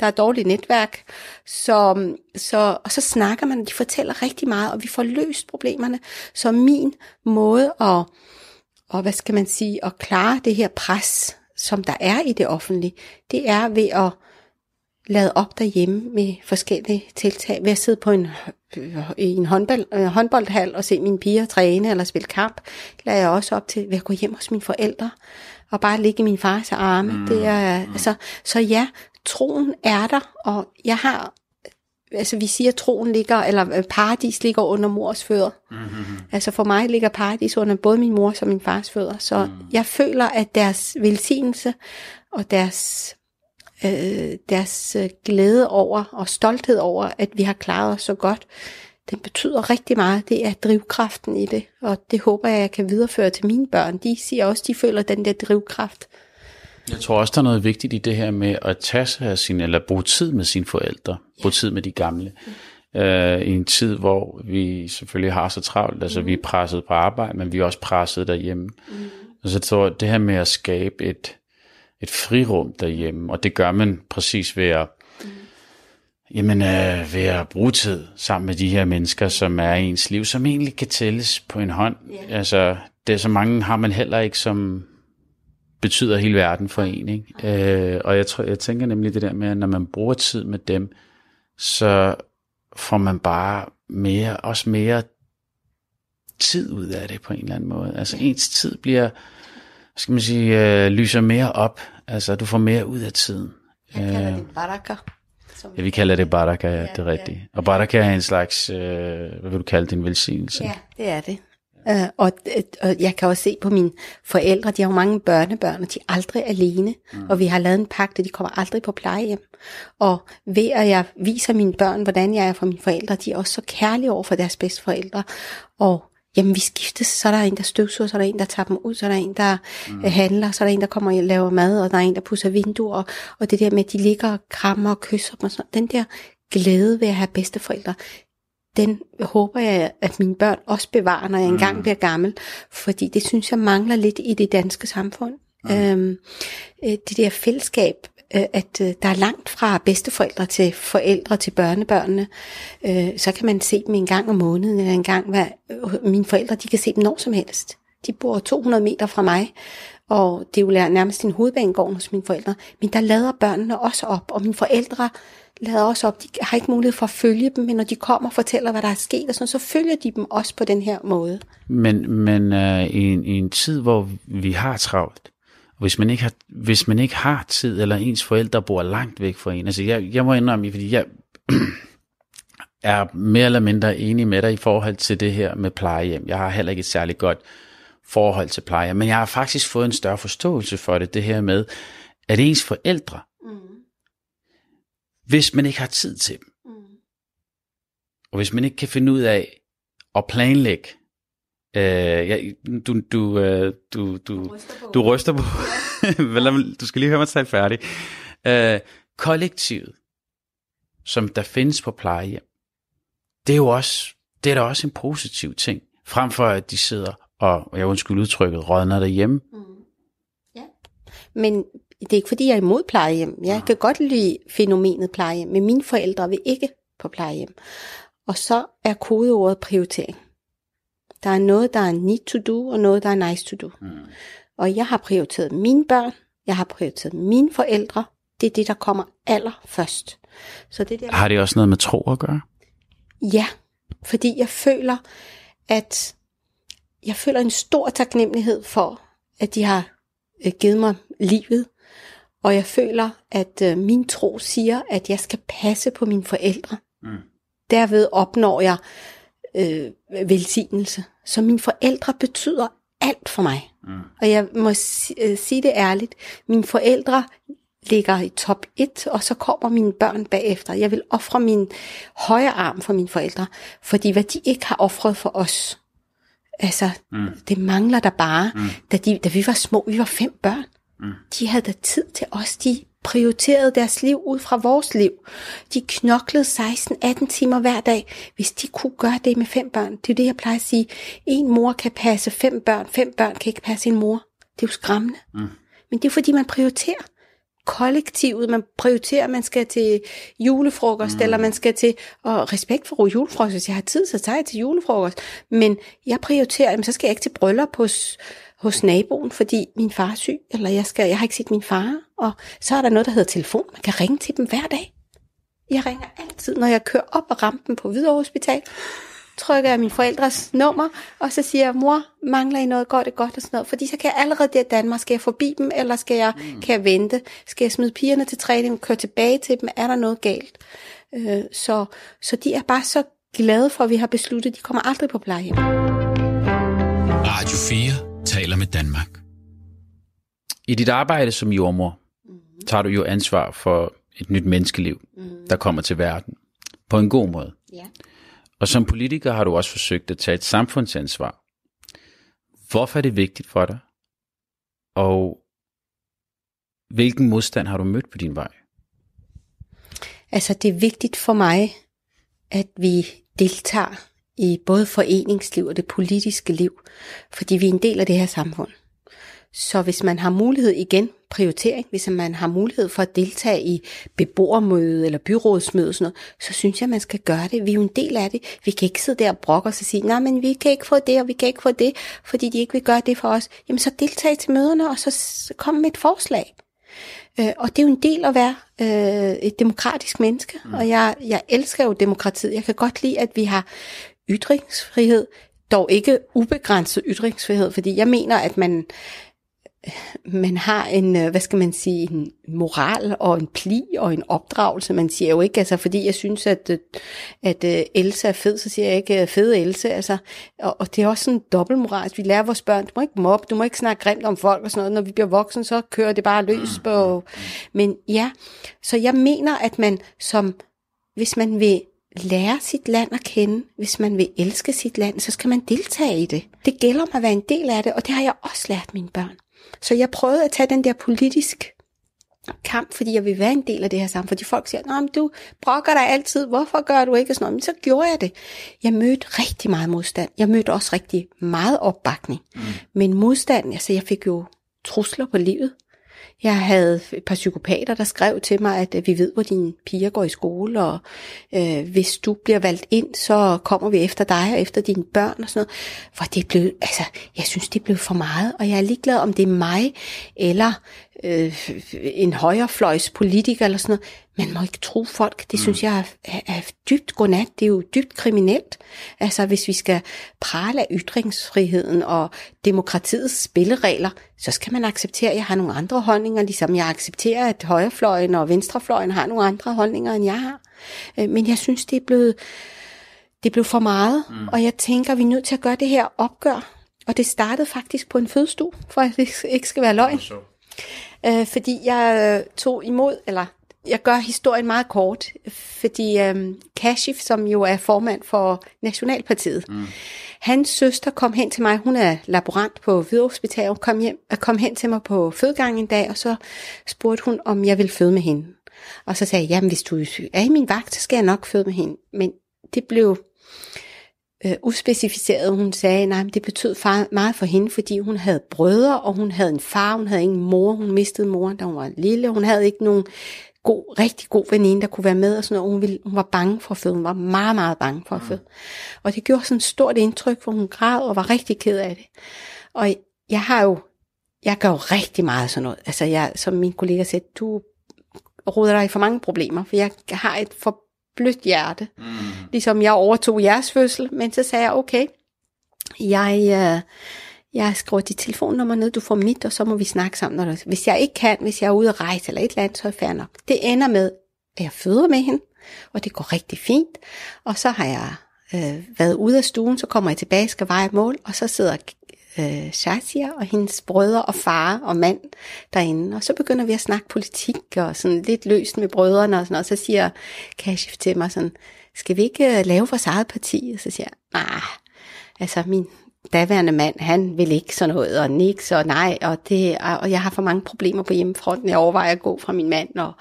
S4: der er dårligt netværk. Så, så, og så snakker man, de fortæller rigtig meget, og vi får løst problemerne. Så min måde at, og hvad skal man sige, at klare det her pres, som der er i det offentlige, det er ved at lavet op derhjemme med forskellige tiltag. Ved at sidde på en, i en håndbold, øh, håndboldhal og se mine piger træne eller spille kamp, lader jeg også op til ved at gå hjem hos mine forældre og bare ligge i min fars arme. Mm. Det er, mm. altså, så ja, troen er der, og jeg har altså vi siger, at troen ligger, eller øh, paradis ligger under mors fødder. Mm-hmm. Altså for mig ligger paradis under både min mors og min fars fødder. Så mm. jeg føler, at deres velsignelse og deres, øh, deres øh, glæde over og stolthed over, at vi har klaret os så godt, den betyder rigtig meget. Det er drivkraften i det, og det håber jeg, jeg kan videreføre til mine børn. De siger også, de føler den der drivkraft.
S3: Jeg tror også, der er noget vigtigt i det her med at tage sig af sin, eller bruge tid med sine forældre, ja. bruge tid med de gamle. Mm. Øh, I en tid, hvor vi selvfølgelig har så travlt, altså mm. vi er presset på arbejde, men vi er også presset derhjemme. Mm. Så jeg tror, det her med at skabe et, et frirum derhjemme, og det gør man præcis ved at, mm. jamen, øh, ved at bruge tid sammen med de her mennesker, som er i ens liv, som egentlig kan tælles på en hånd. Yeah. Altså, det er så mange har man heller ikke, som betyder hele verden for en. Ikke? Øh, og jeg, tror, jeg tænker nemlig det der med, at når man bruger tid med dem, så får man bare mere, også mere tid ud af det på en eller anden måde. Altså ens tid bliver, skal man sige, øh, lyser mere op. Altså du får mere ud af tiden.
S4: Jeg kalder det øh, baraka.
S3: Ja, vi kalder det baraka, ja, det er rigtigt. Og baraka er en slags, øh, hvad vil du kalde det, en velsignelse?
S4: Ja, det er det. Uh, og, og jeg kan også se på mine forældre, de har jo mange børnebørn, og de er aldrig alene. Mm. Og vi har lavet en pagt, de kommer aldrig på plejehjem. Og ved at jeg viser mine børn, hvordan jeg er for mine forældre, de er også så kærlige over for deres bedsteforældre. Og jamen vi skiftes, så er der en, der støvsuger, så er der en, der tager dem ud, så er der en, der mm. handler, så er der en, der kommer og laver mad, og der er en, der pusser vinduer, og det der med, at de ligger og krammer og kysser dem og sådan, den der glæde ved at have bedsteforældre, den håber jeg, at mine børn også bevarer, når jeg engang mm. bliver gammel, fordi det synes jeg mangler lidt i det danske samfund. Mm. Øhm, øh, det der fællesskab, øh, at øh, der er langt fra bedsteforældre til forældre til børnebørnene, øh, så kan man se dem en gang om måneden, eller en gang hver, øh, mine forældre, de kan se dem når som helst. De bor 200 meter fra mig, og det er jo nærmest en hovedbanegård hos mine forældre, men der lader børnene også op, og mine forældre lader også op. De har ikke mulighed for at følge dem, men når de kommer og fortæller, hvad der er sket, og sådan, så følger de dem også på den her måde.
S3: Men, men uh, i, en, i en tid, hvor vi har travlt, hvis man ikke har, hvis man ikke har tid, eller ens forældre bor langt væk fra en, altså jeg, jeg må indrømme, fordi jeg er mere eller mindre enig med dig i forhold til det her med plejehjem. Jeg har heller ikke et særligt godt forhold til plejehjem, men jeg har faktisk fået en større forståelse for det, det her med, at ens forældre hvis man ikke har tid til dem. Mm. Og hvis man ikke kan finde ud af at planlægge, øh, ja, du, du, øh, du, du, du ryster på, du skal lige høre mig tale færdig, øh, kollektivet, som der findes på plejehjem, det er jo også, det er da også en positiv ting, frem for at de sidder og, jeg undskyld udtrykket, rådner derhjemme. Mm.
S4: Ja, men det er ikke fordi, jeg er imod plejehjem. Jeg kan godt lide fænomenet plejehjem, men mine forældre vil ikke på plejehjem. Og så er kodeordet prioritering. Der er noget, der er need to do, og noget, der er nice to do. Mm. Og jeg har prioriteret mine børn, jeg har prioriteret mine forældre. Det er det, der kommer allerførst.
S3: Så det der... Har det også noget med tro at gøre?
S4: Ja, fordi jeg føler, at jeg føler en stor taknemmelighed for, at de har øh, givet mig livet, og jeg føler, at øh, min tro siger, at jeg skal passe på mine forældre. Mm. Derved opnår jeg øh, velsignelse. Så mine forældre betyder alt for mig. Mm. Og jeg må si- øh, sige det ærligt. Mine forældre ligger i top 1, og så kommer mine børn bagefter. Jeg vil ofre min højre arm for mine forældre, fordi hvad de ikke har offret for os, altså, mm. det mangler der bare. Mm. Da, de, da vi var små, vi var fem børn, Mm. De havde da tid til os. De prioriterede deres liv ud fra vores liv. De knoklede 16-18 timer hver dag, hvis de kunne gøre det med fem børn. Det er det, jeg plejer at sige. En mor kan passe fem børn, fem børn kan ikke passe en mor. Det er jo skræmmende. Mm. Men det er fordi, man prioriterer kollektivet, man prioriterer, at man skal til julefrokost, mm. eller man skal til, og respekt for julefrokost, hvis jeg har tid, så tager jeg til julefrokost, men jeg prioriterer, jamen, så skal jeg ikke til bryllup hos, hos naboen, fordi min far er syg, eller jeg, skal, jeg har ikke set min far, og så er der noget, der hedder telefon. Man kan ringe til dem hver dag. Jeg ringer altid, når jeg kører op ad rampen på Hvidovre Hospital. Trykker jeg min forældres nummer, og så siger jeg, mor, mangler I noget, går det godt og sådan noget. Fordi så kan jeg allerede der i Danmark, skal jeg forbi dem, eller skal jeg, mm. kan jeg vente? Skal jeg smide pigerne til træning, køre tilbage til dem? Er der noget galt? Øh, så, så de er bare så glade for, at vi har besluttet, de kommer aldrig på plejehjem.
S1: Radio 4 taler med Danmark.
S3: I dit arbejde som jordmor, mm. tager du jo ansvar for et nyt menneskeliv, mm. der kommer til verden. På en god måde.
S4: Ja.
S3: Og som politiker har du også forsøgt at tage et samfundsansvar. Hvorfor er det vigtigt for dig? Og hvilken modstand har du mødt på din vej?
S4: Altså, det er vigtigt for mig, at vi deltager i både foreningsliv og det politiske liv, fordi vi er en del af det her samfund. Så hvis man har mulighed igen, prioritering, hvis man har mulighed for at deltage i beboermøde eller byrådsmøde, sådan noget, så synes jeg, man skal gøre det. Vi er jo en del af det. Vi kan ikke sidde der og brokke os og sige, nej, men vi kan ikke få det, og vi kan ikke få det, fordi de ikke vil gøre det for os. Jamen så deltag til møderne, og så kom med et forslag. Øh, og det er jo en del at være øh, et demokratisk menneske, mm. og jeg, jeg elsker jo demokratiet. Jeg kan godt lide, at vi har ytringsfrihed, dog ikke ubegrænset ytringsfrihed, fordi jeg mener, at man man har en, øh, hvad skal man sige, en moral og en pli og en opdragelse. Man siger jo ikke, altså fordi jeg synes, at, øh, at øh, Elsa er fed, så siger jeg ikke fed Elsa. Altså, og, og det er også sådan dobbeltmoral. Vi lærer vores børn, du må ikke mobbe, du må ikke snakke grimt om folk og sådan noget. Når vi bliver voksne, så kører det bare løs på. Men ja, så jeg mener, at man som, hvis man vil lære sit land at kende, hvis man vil elske sit land, så skal man deltage i det. Det gælder om at være en del af det, og det har jeg også lært mine børn. Så jeg prøvede at tage den der politisk kamp, fordi jeg vil være en del af det her samfund. Fordi folk siger, men du brokker dig altid, hvorfor gør du ikke sådan noget? Men så gjorde jeg det. Jeg mødte rigtig meget modstand. Jeg mødte også rigtig meget opbakning. Mm. Men modstand, altså jeg fik jo trusler på livet. Jeg havde et par psykopater, der skrev til mig, at øh, vi ved, hvor dine piger går i skole, og øh, hvis du bliver valgt ind, så kommer vi efter dig og efter dine børn og sådan noget. For det blev, altså, jeg synes, det blev for meget, og jeg er ligeglad, om det er mig, eller øh, en højrefløjs politiker eller sådan noget. Man må ikke tro folk. Det mm. synes jeg er, er, er dybt godnat. Det er jo dybt kriminelt. Altså hvis vi skal prale af ytringsfriheden og demokratiets spilleregler, så skal man acceptere, at jeg har nogle andre holdninger, ligesom jeg accepterer, at højrefløjen og venstrefløjen har nogle andre holdninger, end jeg har. Øh, men jeg synes, det er blevet, det blev for meget, mm. og jeg tænker, at vi er nødt til at gøre det her opgør. Og det startede faktisk på en fødestue, for at det ikke skal være løgn øh, fordi jeg øh, tog imod, eller jeg gør historien meget kort, fordi øh, Kashif, som jo er formand for Nationalpartiet, mm. hans søster kom hen til mig, hun er laborant på Hvidovre Hospital, kom, hjem, øh, kom hen til mig på fødegangen en dag, og så spurgte hun, om jeg ville føde med hende. Og så sagde jeg, jamen hvis du er i min vagt, så skal jeg nok føde med hende. Men det blev øh, uspecificeret. Hun sagde, nej, det betød far, meget for hende, fordi hun havde brødre, og hun havde en far, hun havde ingen mor, hun mistede moren, da hun var lille, hun havde ikke nogen god, rigtig god veninde, der kunne være med, og sådan noget. Hun, ville, hun var bange for at føde, hun var meget, meget bange for at føde. Mm. Og det gjorde sådan et stort indtryk, hvor hun græd og var rigtig ked af det. Og jeg har jo, jeg gør jo rigtig meget sådan noget. Altså jeg, som min kollega sagde, du råder dig i for mange problemer, for jeg har et for blødt hjerte. Mm. Ligesom jeg overtog jeres fødsel, men så sagde jeg, okay, jeg, øh, jeg skriver dit telefonnummer ned, du får mit, og så må vi snakke sammen. Når hvis jeg ikke kan, hvis jeg er ude at rejse eller et eller andet, så er det fair nok. Det ender med, at jeg føder med hende, og det går rigtig fint. Og så har jeg øh, været ude af stuen, så kommer jeg tilbage, skal veje mål, og så sidder øh, Shazia og hendes brødre og far og mand derinde. Og så begynder vi at snakke politik og sådan lidt løst med brødrene og sådan noget. Og så siger Kashif til mig sådan, skal vi ikke øh, lave vores eget parti? Og så siger jeg, nej, altså min daværende mand, han vil ikke sådan noget, og niks og nej, og, det, og jeg har for mange problemer på hjemmefronten. Jeg overvejer at gå fra min mand, og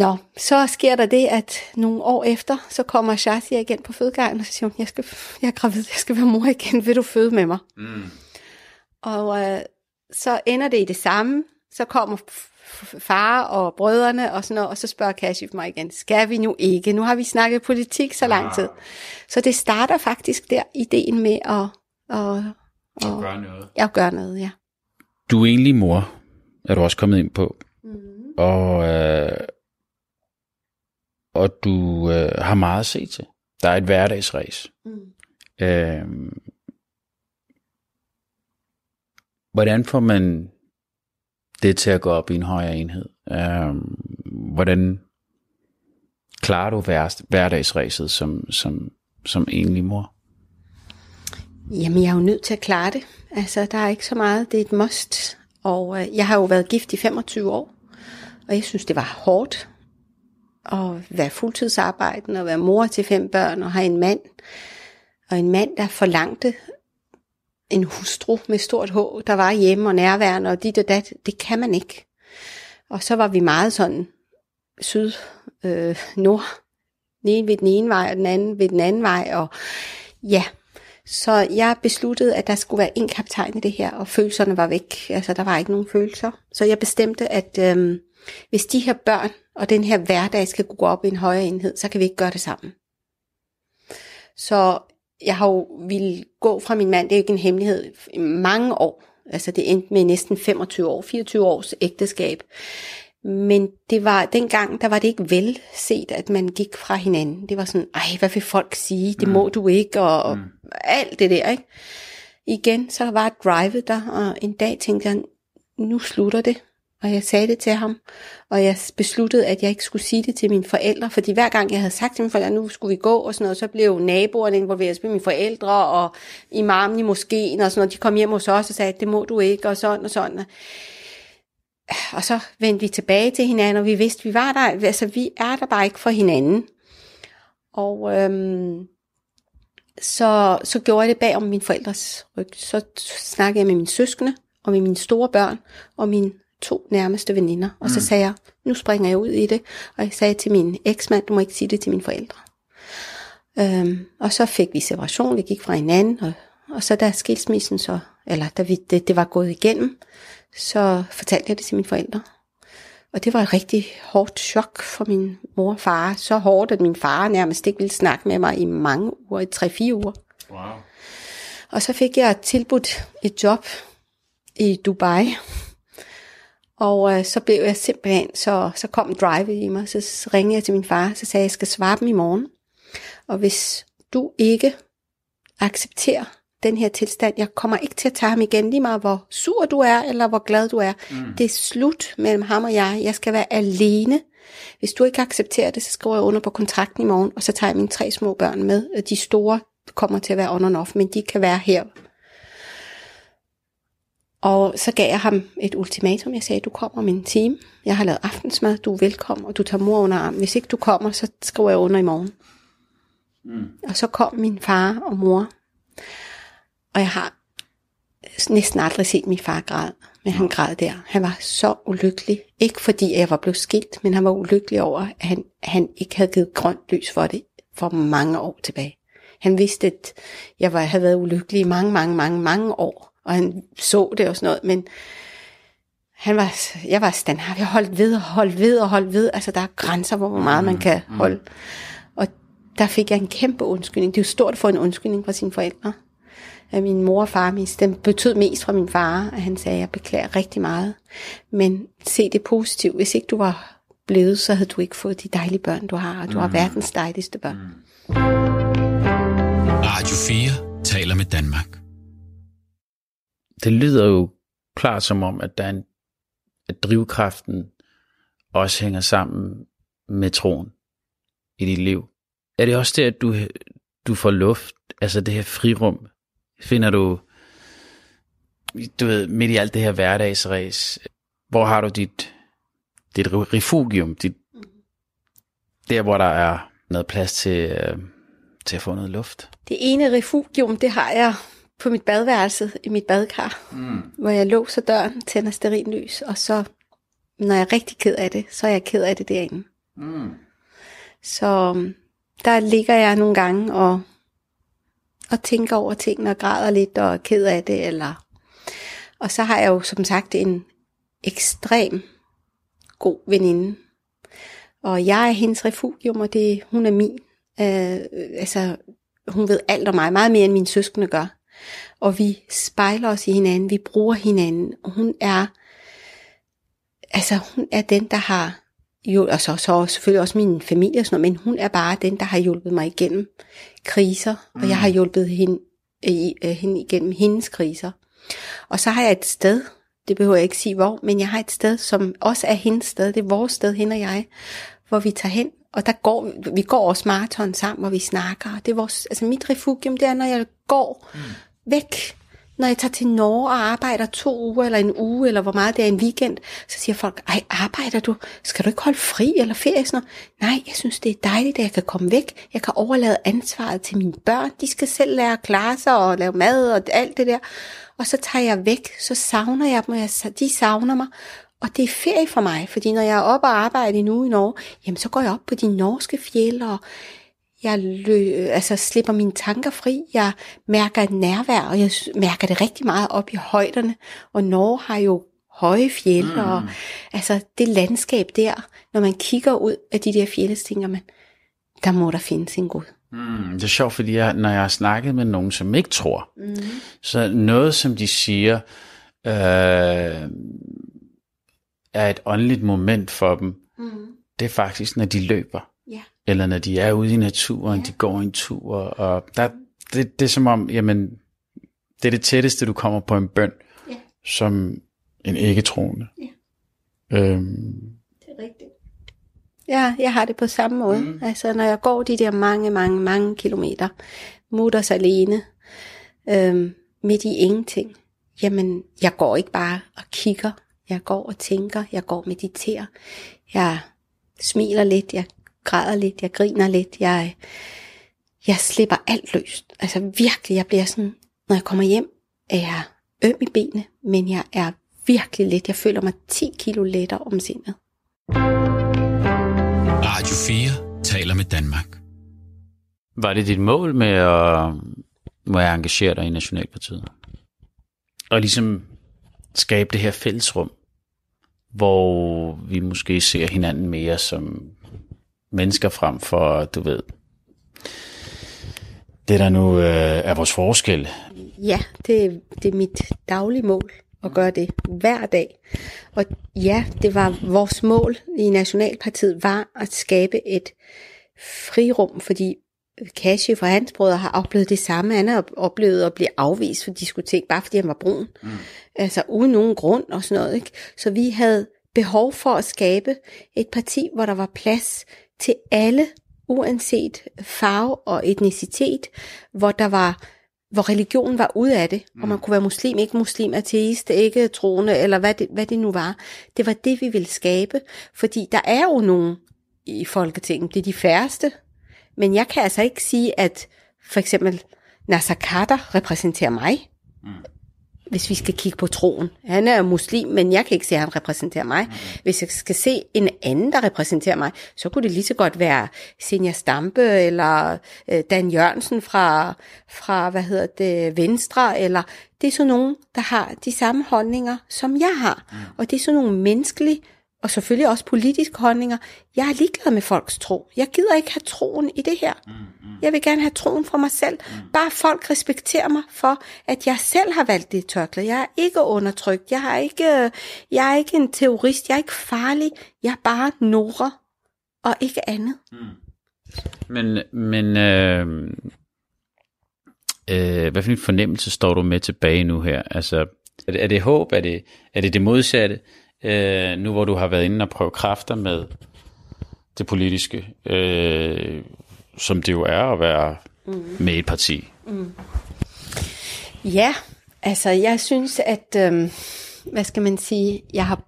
S4: Nå, så sker der det, at nogle år efter, så kommer Shazia igen på fødegangen, og så siger hun, jeg, skal, jeg er gravid, jeg skal være mor igen, vil du føde med mig? Mm. Og øh, så ender det i det samme, så kommer far og brødrene og sådan noget, og så spørger Kashif mig igen, skal vi nu ikke? Nu har vi snakket politik så lang tid. Så det starter faktisk der, ideen med at, at,
S3: at, at gøre noget.
S4: Ja, at gøre noget, ja.
S3: Du er egentlig mor, er du også kommet ind på. Mm. Og øh, og du øh, har meget at se til. Der er et hverdagsræs.
S4: Mm.
S3: Øh, hvordan får man det til at gå op i en højere enhed? Øh, hvordan klarer du hver, hverdagsræset som, som, som enlig mor?
S4: Jamen, jeg er jo nødt til at klare det. Altså, der er ikke så meget. Det er et must. Og øh, jeg har jo været gift i 25 år, og jeg synes, det var hårdt at være fuldtidsarbejdende og være mor til fem børn og have en mand. Og en mand, der forlangte en hustru med stort H, der var hjemme og nærværende og dit og dat. Det kan man ikke. Og så var vi meget sådan syd, øh, nord. Den ene ved den ene vej, og den anden ved den anden vej. Og ja, så jeg besluttede, at der skulle være en kaptajn i det her, og følelserne var væk. Altså, der var ikke nogen følelser. Så jeg bestemte, at øh, hvis de her børn og den her hverdag skal gå op i en højere enhed, så kan vi ikke gøre det sammen. Så jeg har jo ville gå fra min mand, det er jo ikke en hemmelighed, i mange år. Altså det endte med næsten 25 år, 24 års ægteskab. Men det var dengang, der var det ikke vel set, at man gik fra hinanden. Det var sådan, ej, hvad vil folk sige? Det mm. må du ikke, og, og mm. alt det der, ikke? Igen, så var drivet der, og en dag tænkte jeg, nu slutter det. Og jeg sagde det til ham, og jeg besluttede, at jeg ikke skulle sige det til mine forældre, fordi hver gang jeg havde sagt til mine forældre, nu skulle vi gå og sådan noget, så blev naboerne involveret med mine forældre, og imamen i moskeen og sådan noget, de kom hjem hos os og sagde, det må du ikke, og sådan og sådan. Og så vendte vi tilbage til hinanden, og vi vidste, vi var der, altså vi er der bare ikke for hinanden. Og øhm, så, så gjorde jeg det bag om mine forældres ryg. Så snakkede jeg med mine søskende, og med mine store børn, og min to nærmeste veninder. Og mm. så sagde jeg, nu springer jeg ud i det. Og jeg sagde til min eksmand, du må ikke sige det til mine forældre. Øhm, og så fik vi separation, vi gik fra hinanden, og, og så da skilsmissen så, eller da vi, det, det var gået igennem, så fortalte jeg det til mine forældre. Og det var et rigtig hårdt chok for min mor og far. Så hårdt, at min far nærmest ikke ville snakke med mig i mange uger, i tre-fire uger.
S3: Wow.
S4: Og så fik jeg tilbudt et job i Dubai. Og øh, så blev jeg simpelthen, så, så kom drive i mig, så ringede jeg til min far, så sagde jeg, jeg skal svare dem i morgen. Og hvis du ikke accepterer den her tilstand, jeg kommer ikke til at tage ham igen, lige meget hvor sur du er, eller hvor glad du er. Mm. Det er slut mellem ham og jeg. Jeg skal være alene. Hvis du ikke accepterer det, så skriver jeg under på kontrakten i morgen, og så tager jeg mine tre små børn med. De store kommer til at være on and off, men de kan være her. Og så gav jeg ham et ultimatum. Jeg sagde, du kommer om en time. Jeg har lavet aftensmad, du er velkommen, og du tager mor under arm. Hvis ikke du kommer, så skriver jeg under i morgen. Mm. Og så kom min far og mor og jeg har næsten aldrig set min far græde, men han græd der. Han var så ulykkelig. Ikke fordi jeg var blevet skilt, men han var ulykkelig over, at han, han ikke havde givet grønt lys for det for mange år tilbage. Han vidste, at jeg var, havde været ulykkelig i mange, mange, mange, mange år, og han så det og sådan noget, men han var, jeg var standhaftig. Jeg holdt ved og holdt ved og holdt ved. Altså, der er grænser, hvor meget man kan holde. Og der fik jeg en kæmpe undskyldning. Det er jo stort at få en undskyldning fra sine forældre af min mor og far mest. Den betød mest fra min far, at han sagde, at jeg beklager rigtig meget. Men se det positivt. Hvis ikke du var blevet, så havde du ikke fået de dejlige børn, du har. Og du mm. har verdens dejligste børn. Mm.
S1: Radio 4 taler med Danmark.
S3: Det lyder jo klart som om, at, der er en, at drivkraften også hænger sammen med troen i dit liv. Er det også det, at du, du får luft, altså det her frirum, finder du, du ved, midt i alt det her hverdagsræs, hvor har du dit, dit refugium, dit, der hvor der er noget plads til, øh, til at få noget luft?
S4: Det ene refugium, det har jeg på mit badeværelse, i mit badekar, mm. hvor jeg låser døren, tænder sterinlys, og så, når jeg er rigtig ked af det, så er jeg ked af det derinde. Mm. Så der ligger jeg nogle gange og og tænker over tingene og græder lidt og er ked af det. Eller... Og så har jeg jo som sagt en ekstrem god veninde. Og jeg er hendes refugium, og det, hun er min. Øh, altså, hun ved alt om mig, meget mere end mine søskende gør. Og vi spejler os i hinanden, vi bruger hinanden. Og hun er, altså hun er den, der har jo, og så, så selvfølgelig også min familie og sådan noget, men hun er bare den, der har hjulpet mig igennem kriser, mm. og jeg har hjulpet hende, i, øh, hende igennem hendes kriser. Og så har jeg et sted, det behøver jeg ikke sige hvor, men jeg har et sted, som også er hendes sted, det er vores sted, hende og jeg, hvor vi tager hen, og der går, vi går også maraton sammen, hvor vi snakker. Det er vores, altså mit refugium, det er, når jeg går mm væk når jeg tager til Norge og arbejder to uger eller en uge, eller hvor meget det er en weekend, så siger folk, ej, arbejder du? Skal du ikke holde fri eller ferie? Sådan noget? Nej, jeg synes, det er dejligt, at jeg kan komme væk. Jeg kan overlade ansvaret til mine børn. De skal selv lære at klare sig og lave mad og alt det der. Og så tager jeg væk, så savner jeg dem, og de savner mig. Og det er ferie for mig, fordi når jeg er oppe og arbejder i nu i Norge, jamen så går jeg op på de norske fjelde, og jeg lø, altså slipper mine tanker fri. Jeg mærker et nærvær, og jeg mærker det rigtig meget op i højderne. Og Norge har jo høje fjelde, mm. og altså det landskab der, når man kigger ud af de der fjelde, så tænker man, der må der findes en Gud.
S3: Mm, det er sjovt, fordi jeg, når jeg har snakket med nogen, som ikke tror, mm. så noget, som de siger, øh, er et åndeligt moment for dem, mm. det er faktisk, når de løber eller når de er ude i naturen, ja. de går en tur, og der, det, det er som om, jamen, det er det tætteste, du kommer på en bøn, ja. som en ikke-troende. Ja.
S4: Øhm. Det er rigtigt. Ja, jeg har det på samme måde. Mm. Altså, når jeg går de der mange, mange, mange kilometer, mutters alene, øhm, midt i ingenting, jamen, jeg går ikke bare og kigger. Jeg går og tænker, jeg går og mediterer. Jeg smiler lidt, jeg græder lidt, jeg griner lidt, jeg, jeg slipper alt løst. Altså virkelig, jeg bliver sådan, når jeg kommer hjem, er jeg øm i benene, men jeg er virkelig let. Jeg føler mig 10 kilo lettere om sindet.
S1: Radio 4 taler med Danmark.
S3: Var det dit mål med at, med at engagere dig i Nationalpartiet? Og ligesom skabe det her fællesrum, hvor vi måske ser hinanden mere som mennesker frem for, du ved, det der nu øh, er vores forskel.
S4: Ja, det, det er mit daglige mål at gøre det hver dag. Og ja, det var vores mål i Nationalpartiet, var at skabe et frirum, fordi Kashi fra hans brødre har oplevet det samme. Han har oplevet at blive afvist for diskotek, bare fordi han var brun. Mm. Altså uden nogen grund og sådan noget. Ikke? Så vi havde behov for at skabe et parti, hvor der var plads til alle, uanset farve og etnicitet, hvor der var hvor religion var ud af det, mm. og man kunne være muslim, ikke muslim, ateist, ikke troende, eller hvad det, hvad det nu var. Det var det, vi ville skabe, fordi der er jo nogen i Folketinget, det er de færreste, men jeg kan altså ikke sige, at for eksempel Nasser Carter repræsenterer mig. Mm hvis vi skal kigge på troen. Han er muslim, men jeg kan ikke se, at han repræsenterer mig. Mm. Hvis jeg skal se en anden, der repræsenterer mig, så kunne det lige så godt være Senja Stampe, eller øh, Dan Jørgensen fra, fra, hvad hedder det, Venstre, eller det er sådan nogen, der har de samme holdninger, som jeg har. Mm. Og det er sådan nogle menneskelige og selvfølgelig også politiske holdninger. Jeg er ligeglad med folks tro. Jeg gider ikke have troen i det her. Mm, mm. Jeg vil gerne have troen for mig selv. Mm. Bare folk respekterer mig for, at jeg selv har valgt det tørklæde. Jeg er ikke undertrykt. Jeg, har ikke, jeg er ikke en terrorist. Jeg er ikke farlig. Jeg er bare Nora og ikke andet.
S3: Men, men øh, øh, hvad for en fornemmelse står du med tilbage nu her? Altså, er det, er det håb? Er det, er det det modsatte? Øh, nu hvor du har været inde og prøve kræfter med det politiske, øh, som det jo er at være mm. med et parti? Mm.
S4: Ja, altså jeg synes, at, øh, hvad skal man sige, jeg har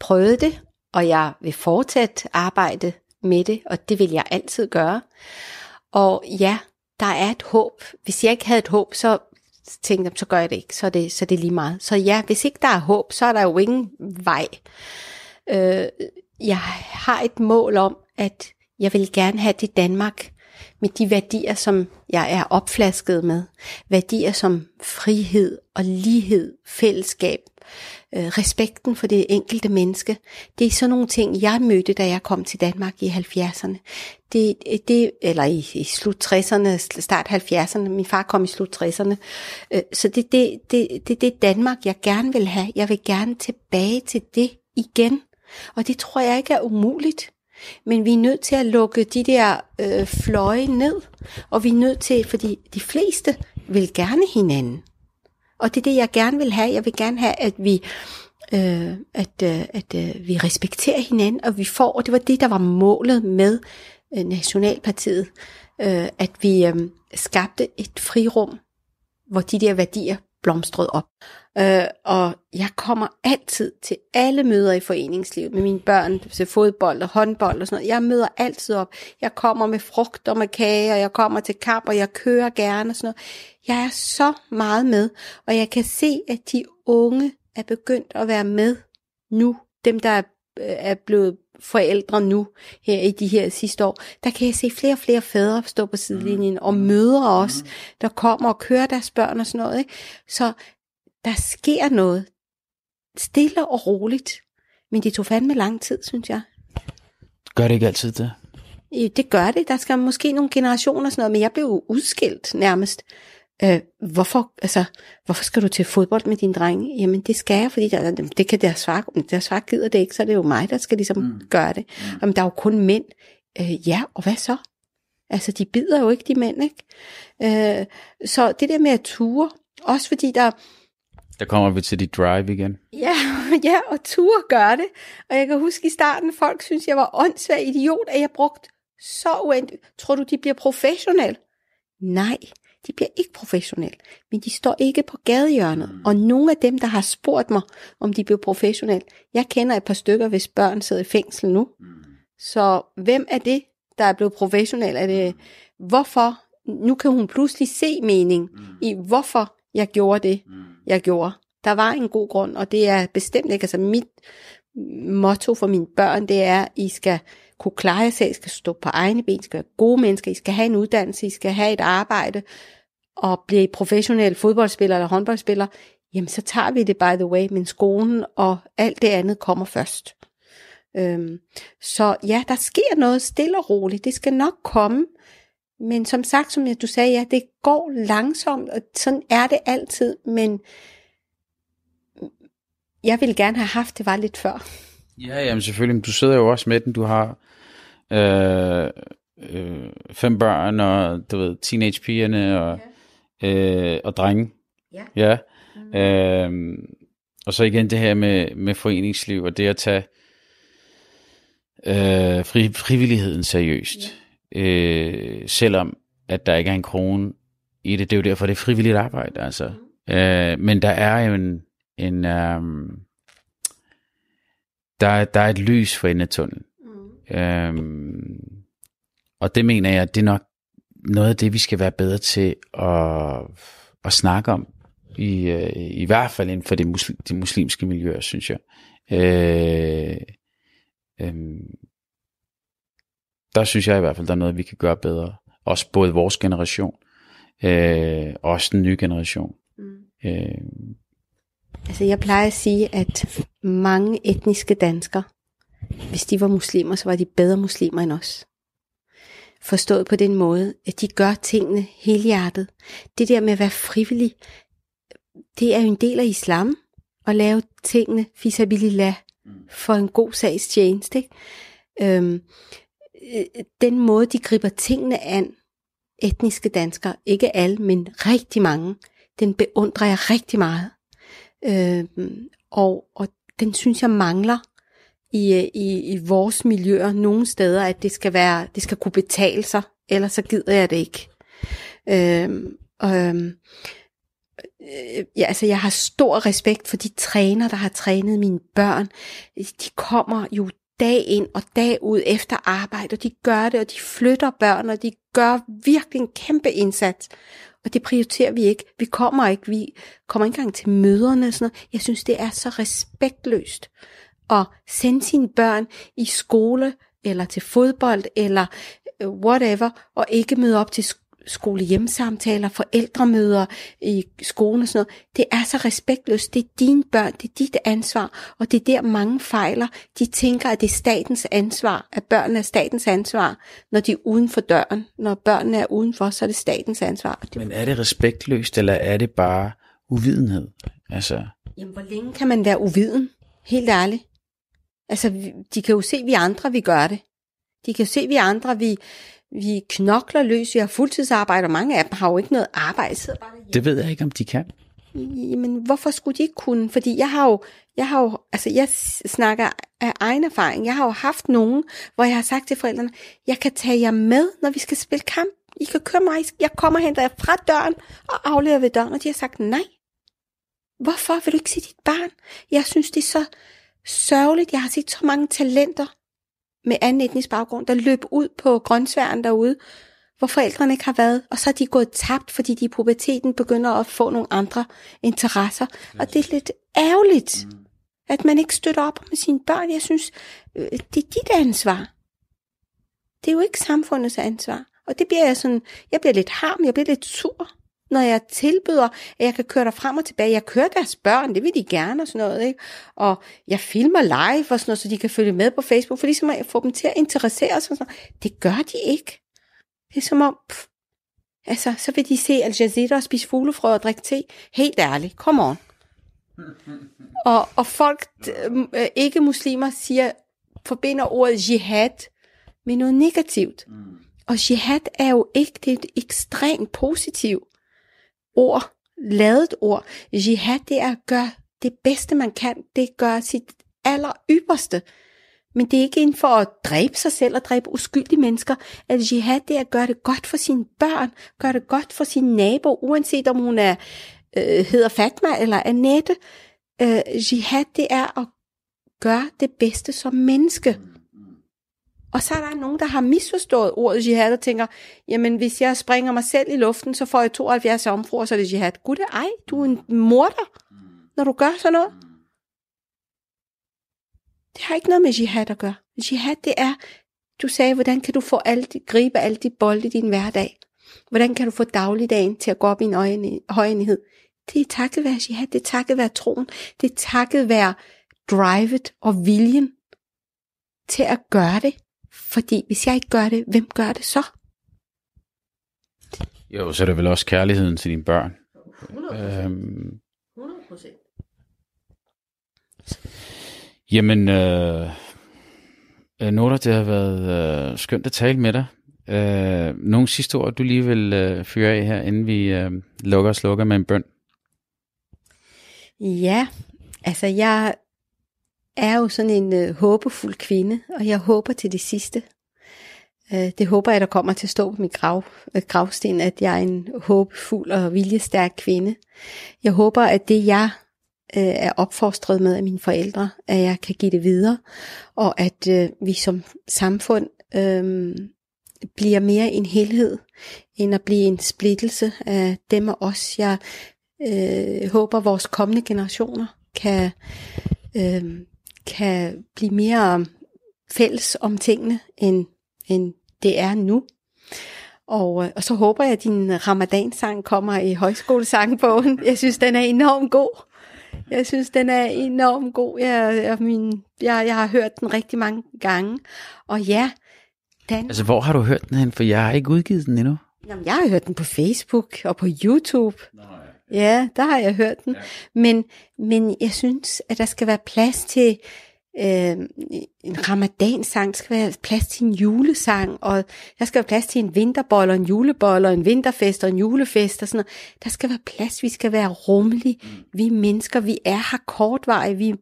S4: prøvet det, og jeg vil fortsat arbejde med det, og det vil jeg altid gøre. Og ja, der er et håb. Hvis jeg ikke havde et håb, så tænkte så gør jeg det ikke, så er det, så er det lige meget. Så ja, hvis ikke der er håb, så er der jo ingen vej. Øh, jeg har et mål om, at jeg vil gerne have det Danmark med de værdier, som jeg er opflasket med. Værdier som frihed og lighed, fællesskab, øh, respekten for det enkelte menneske. Det er sådan nogle ting, jeg mødte, da jeg kom til Danmark i 70'erne. Det, det, eller i, i slut 60'erne, start 70'erne. Min far kom i slut 60'erne. Øh, så det er det, det, det, det Danmark, jeg gerne vil have. Jeg vil gerne tilbage til det igen. Og det tror jeg ikke er umuligt. Men vi er nødt til at lukke de der øh, fløje ned, og vi er nødt til, fordi de fleste vil gerne hinanden. Og det er det, jeg gerne vil have. Jeg vil gerne have, at vi, øh, at, øh, at øh, vi respekterer hinanden, og vi får, og det var det, der var målet med øh, Nationalpartiet, øh, at vi øh, skabte et frirum, hvor de der værdier blomstret op. Øh, og jeg kommer altid til alle møder i foreningslivet med mine børn, til fodbold og håndbold og sådan noget. Jeg møder altid op. Jeg kommer med frugt og med kage, og jeg kommer til kamp, og jeg kører gerne og sådan noget. Jeg er så meget med, og jeg kan se, at de unge er begyndt at være med nu. Dem, der er, øh, er blevet forældre nu, her i de her sidste år, der kan jeg se flere og flere fædre stå på sidelinjen, og mødre også, der kommer og kører deres børn og sådan noget. Ikke? Så der sker noget. Stille og roligt. Men det tog fandme lang tid, synes jeg.
S3: Gør det ikke altid det?
S4: Øh, Det gør det. Der skal måske nogle generationer og sådan noget, men jeg blev udskilt nærmest. Øh, hvorfor, altså, hvorfor skal du til fodbold med din dreng? Jamen det skal jeg, fordi der, det kan deres far, om deres far gider det ikke, så er det jo mig, der skal ligesom mm. gøre det. Mm. Jamen der er jo kun mænd. Øh, ja, og hvad så? Altså de bider jo ikke, de mænd, ikke? Øh, så det der med at ture, også fordi der,
S3: Der kommer vi til dit drive igen.
S4: Ja, ja, og ture gør det. Og jeg kan huske i starten, folk synes, jeg var åndssvær idiot, at jeg brugte så uendeligt. Tror du, de bliver professionelle? Nej, de bliver ikke professionelle, men de står ikke på gadehjørnet. Mm. Og nogle af dem, der har spurgt mig, om de bliver professionelle, jeg kender et par stykker, hvis børn sidder i fængsel nu. Mm. Så hvem er det, der er blevet professionel? Er det, hvorfor? Nu kan hun pludselig se mening mm. i, hvorfor jeg gjorde det, mm. jeg gjorde. Der var en god grund, og det er bestemt ikke, altså mit motto for mine børn, det er, I skal kunne klare jer selv, I skal stå på egne ben, I skal være gode mennesker, I skal have en uddannelse, I skal have et arbejde, og blive professionel fodboldspiller eller håndboldspiller, jamen så tager vi det by the way, men skolen og alt det andet kommer først. Øhm, så ja, der sker noget stille og roligt, det skal nok komme, men som sagt, som du sagde, ja, det går langsomt, og sådan er det altid, men jeg ville gerne have haft, det var lidt før.
S3: Ja, jamen selvfølgelig, men du sidder jo også med den, du har øh, øh, fem børn, og du ved, teenagepigerne, og, ja. øh, og drenge.
S4: Ja.
S3: ja. Mm. Øh, og så igen det her med, med foreningsliv, og det at tage øh, fri, frivilligheden seriøst. Ja. Øh, selvom at der ikke er en krone i det, det er jo derfor, det er frivilligt arbejde, altså. Mm. Øh, men der er jo en, en um, der, der er et lys for enden af tunnelen. Øhm, og det mener jeg, det er nok noget af det, vi skal være bedre til at, at snakke om. I, øh, I hvert fald inden for det, muslim, det muslimske miljø, synes jeg. Øh, øh, der synes jeg i hvert fald, der er noget, vi kan gøre bedre. Også både vores generation, øh, og også den nye generation. Mm. Øh,
S4: Altså jeg plejer at sige, at mange etniske danskere, hvis de var muslimer, så var de bedre muslimer end os. Forstået på den måde, at de gør tingene helhjertet. Det der med at være frivillig, det er jo en del af islam, at lave tingene fisabilillah for en god sags tjeneste. Ikke? Øhm, den måde, de griber tingene an, etniske danskere, ikke alle, men rigtig mange, den beundrer jeg rigtig meget. Øhm, og, og den synes jeg mangler i, øh, i, i vores miljøer nogle steder, at det skal være, det skal kunne betale sig, ellers så gider jeg det ikke. Øhm, øhm, øh, ja, altså jeg har stor respekt for de træner, der har trænet mine børn. De kommer jo dag ind og dag ud efter arbejde, og de gør det, og de flytter børn, og de gør virkelig en kæmpe indsats. Og det prioriterer vi ikke. Vi kommer ikke, vi kommer ikke engang til møderne og sådan noget. Jeg synes, det er så respektløst at sende sine børn i skole, eller til fodbold, eller øh, whatever, og ikke møde op til skole-hjemsamtaler, forældremøder i skolen og sådan noget. Det er så respektløst. Det er dine børn, det er dit ansvar, og det er der mange fejler. De tænker, at det er statens ansvar, at børnene er statens ansvar, når de er uden for døren. Når børnene er udenfor, så er det statens ansvar.
S3: Men er det respektløst, eller er det bare uvidenhed? Altså...
S4: Jamen, hvor længe kan man være uviden? Helt ærligt. Altså, de kan jo se, at vi andre, vi gør det. De kan se, at vi andre, vi, vi knokler løs, vi har fuldtidsarbejde, og mange af dem har jo ikke noget arbejde. Sidder bare derhjemme.
S3: Det ved jeg ikke, om de kan.
S4: Jamen, hvorfor skulle de ikke kunne? Fordi jeg har jo, jeg har jo, altså jeg snakker af egen erfaring. Jeg har jo haft nogen, hvor jeg har sagt til forældrene, jeg kan tage jer med, når vi skal spille kamp. I kan køre mig, jeg kommer og henter jer fra døren og afleverer ved døren. Og de har sagt nej. Hvorfor vil du ikke se dit barn? Jeg synes, det er så sørgeligt. Jeg har set så mange talenter med anden etnisk baggrund, der løb ud på grøntsværen derude, hvor forældrene ikke har været, og så er de gået tabt, fordi de i puberteten begynder at få nogle andre interesser. Og det er lidt ærgerligt, mm. at man ikke støtter op med sine børn. Jeg synes, øh, det er dit ansvar. Det er jo ikke samfundets ansvar. Og det bliver jeg sådan, jeg bliver lidt harm, jeg bliver lidt sur, når jeg tilbyder, at jeg kan køre dig frem og tilbage. Jeg kører deres børn, det vil de gerne og sådan noget, ikke? Og jeg filmer live og sådan noget, så de kan følge med på Facebook, for ligesom at få dem til at interessere sig. Sådan noget. Det gør de ikke. Det er som om, pff, altså, så vil de se Al Jazeera og spise fuglefrø og drikke te. Helt ærligt, come on. Og, og folk, øh, ikke muslimer, siger, forbinder ordet jihad med noget negativt. Og jihad er jo ikke, det er et ekstremt positivt ord, ladet ord. Jihad, det er at gøre det bedste, man kan. Det gør sit aller ypperste. Men det er ikke inden for at dræbe sig selv og dræbe uskyldige mennesker. At jihad, det er at gøre det godt for sine børn, gøre det godt for sin nabo, uanset om hun er, øh, hedder Fatma eller Annette. Øh, jihad, det er at gøre det bedste som menneske. Og så er der nogen, der har misforstået ordet jihad og tænker, jamen hvis jeg springer mig selv i luften, så får jeg 72 omfruer, så er det jihad. Gud, det ej, du er en morder, når du gør sådan noget. Det har ikke noget med jihad at gøre. Jihad, det er, du sagde, hvordan kan du få alt, gribe alle de bolde i din hverdag? Hvordan kan du få dagligdagen til at gå op i en højenhed? Det er takket være jihad, det er takket være troen, det er takket være drivet og viljen til at gøre det. Fordi hvis jeg ikke gør det, hvem gør det så?
S3: Jo, så er det vel også kærligheden til dine børn. 100%. Øhm, 100%. Jamen, øh, øh, Nora, det har været øh, skønt at tale med dig. Øh, nogle sidste ord, du lige vil øh, fyre af her, inden vi øh, lukker og slukker med en bøn?
S4: Ja, altså jeg er jo sådan en øh, håbefuld kvinde, og jeg håber til det sidste. Øh, det håber jeg, der kommer til at stå på min grav, øh, gravsten, at jeg er en håbefuld og viljestærk kvinde. Jeg håber, at det jeg øh, er opfostret med af mine forældre, at jeg kan give det videre, og at øh, vi som samfund øh, bliver mere en helhed, end at blive en splittelse af dem og os. Jeg øh, håber, at vores kommende generationer kan, øh, kan blive mere fælles om tingene, end, end det er nu. Og, øh, og så håber jeg, at din ramadansang kommer i højskolesangbogen. Jeg synes, den er enormt god. Jeg synes, den er enormt god. Jeg, jeg, min, jeg, jeg har hørt den rigtig mange gange. Og ja, den...
S3: Altså, hvor har du hørt den hen? For jeg har ikke udgivet den endnu.
S4: Jamen, jeg har hørt den på Facebook og på YouTube. Nå, ja. Ja, der har jeg hørt den. Ja. Men, men jeg synes, at der skal være plads til øh, en ramadansang, der skal være plads til en julesang, og der skal være plads til en vinterbold, og en julebold, og en vinterfest, og en julefest, og sådan noget. Der skal være plads, vi skal være rummelige. Mm. Vi mennesker, vi er her kortvarigt, vi,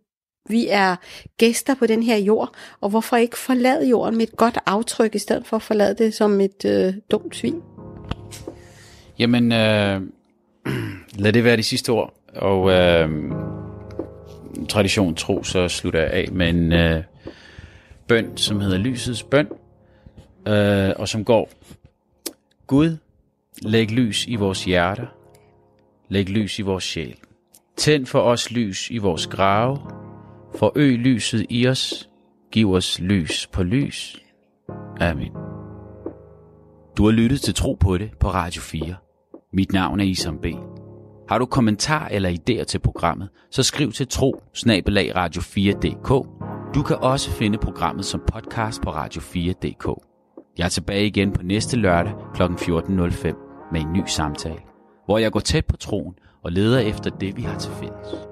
S4: vi er gæster på den her jord, og hvorfor ikke forlade jorden med et godt aftryk, i stedet for at forlade det som et øh, dumt svin?
S3: Jamen, øh, lad det være de sidste ord, og... Øh tradition tro, så slutter jeg af med en øh, bøn, som hedder Lysets bøn, øh, og som går, Gud, læg lys i vores hjerter, læg lys i vores sjæl. Tænd for os lys i vores grave, forøg lyset i os, giv os lys på lys. Amen.
S2: Du har lyttet til Tro på det på Radio 4. Mit navn er Isam B. Har du kommentar eller idéer til programmet, så skriv til tro radio 4dk Du kan også finde programmet som podcast på radio4.dk. Jeg er tilbage igen på næste lørdag kl. 14.05 med en ny samtale, hvor jeg går tæt på troen og leder efter det, vi har til fælles.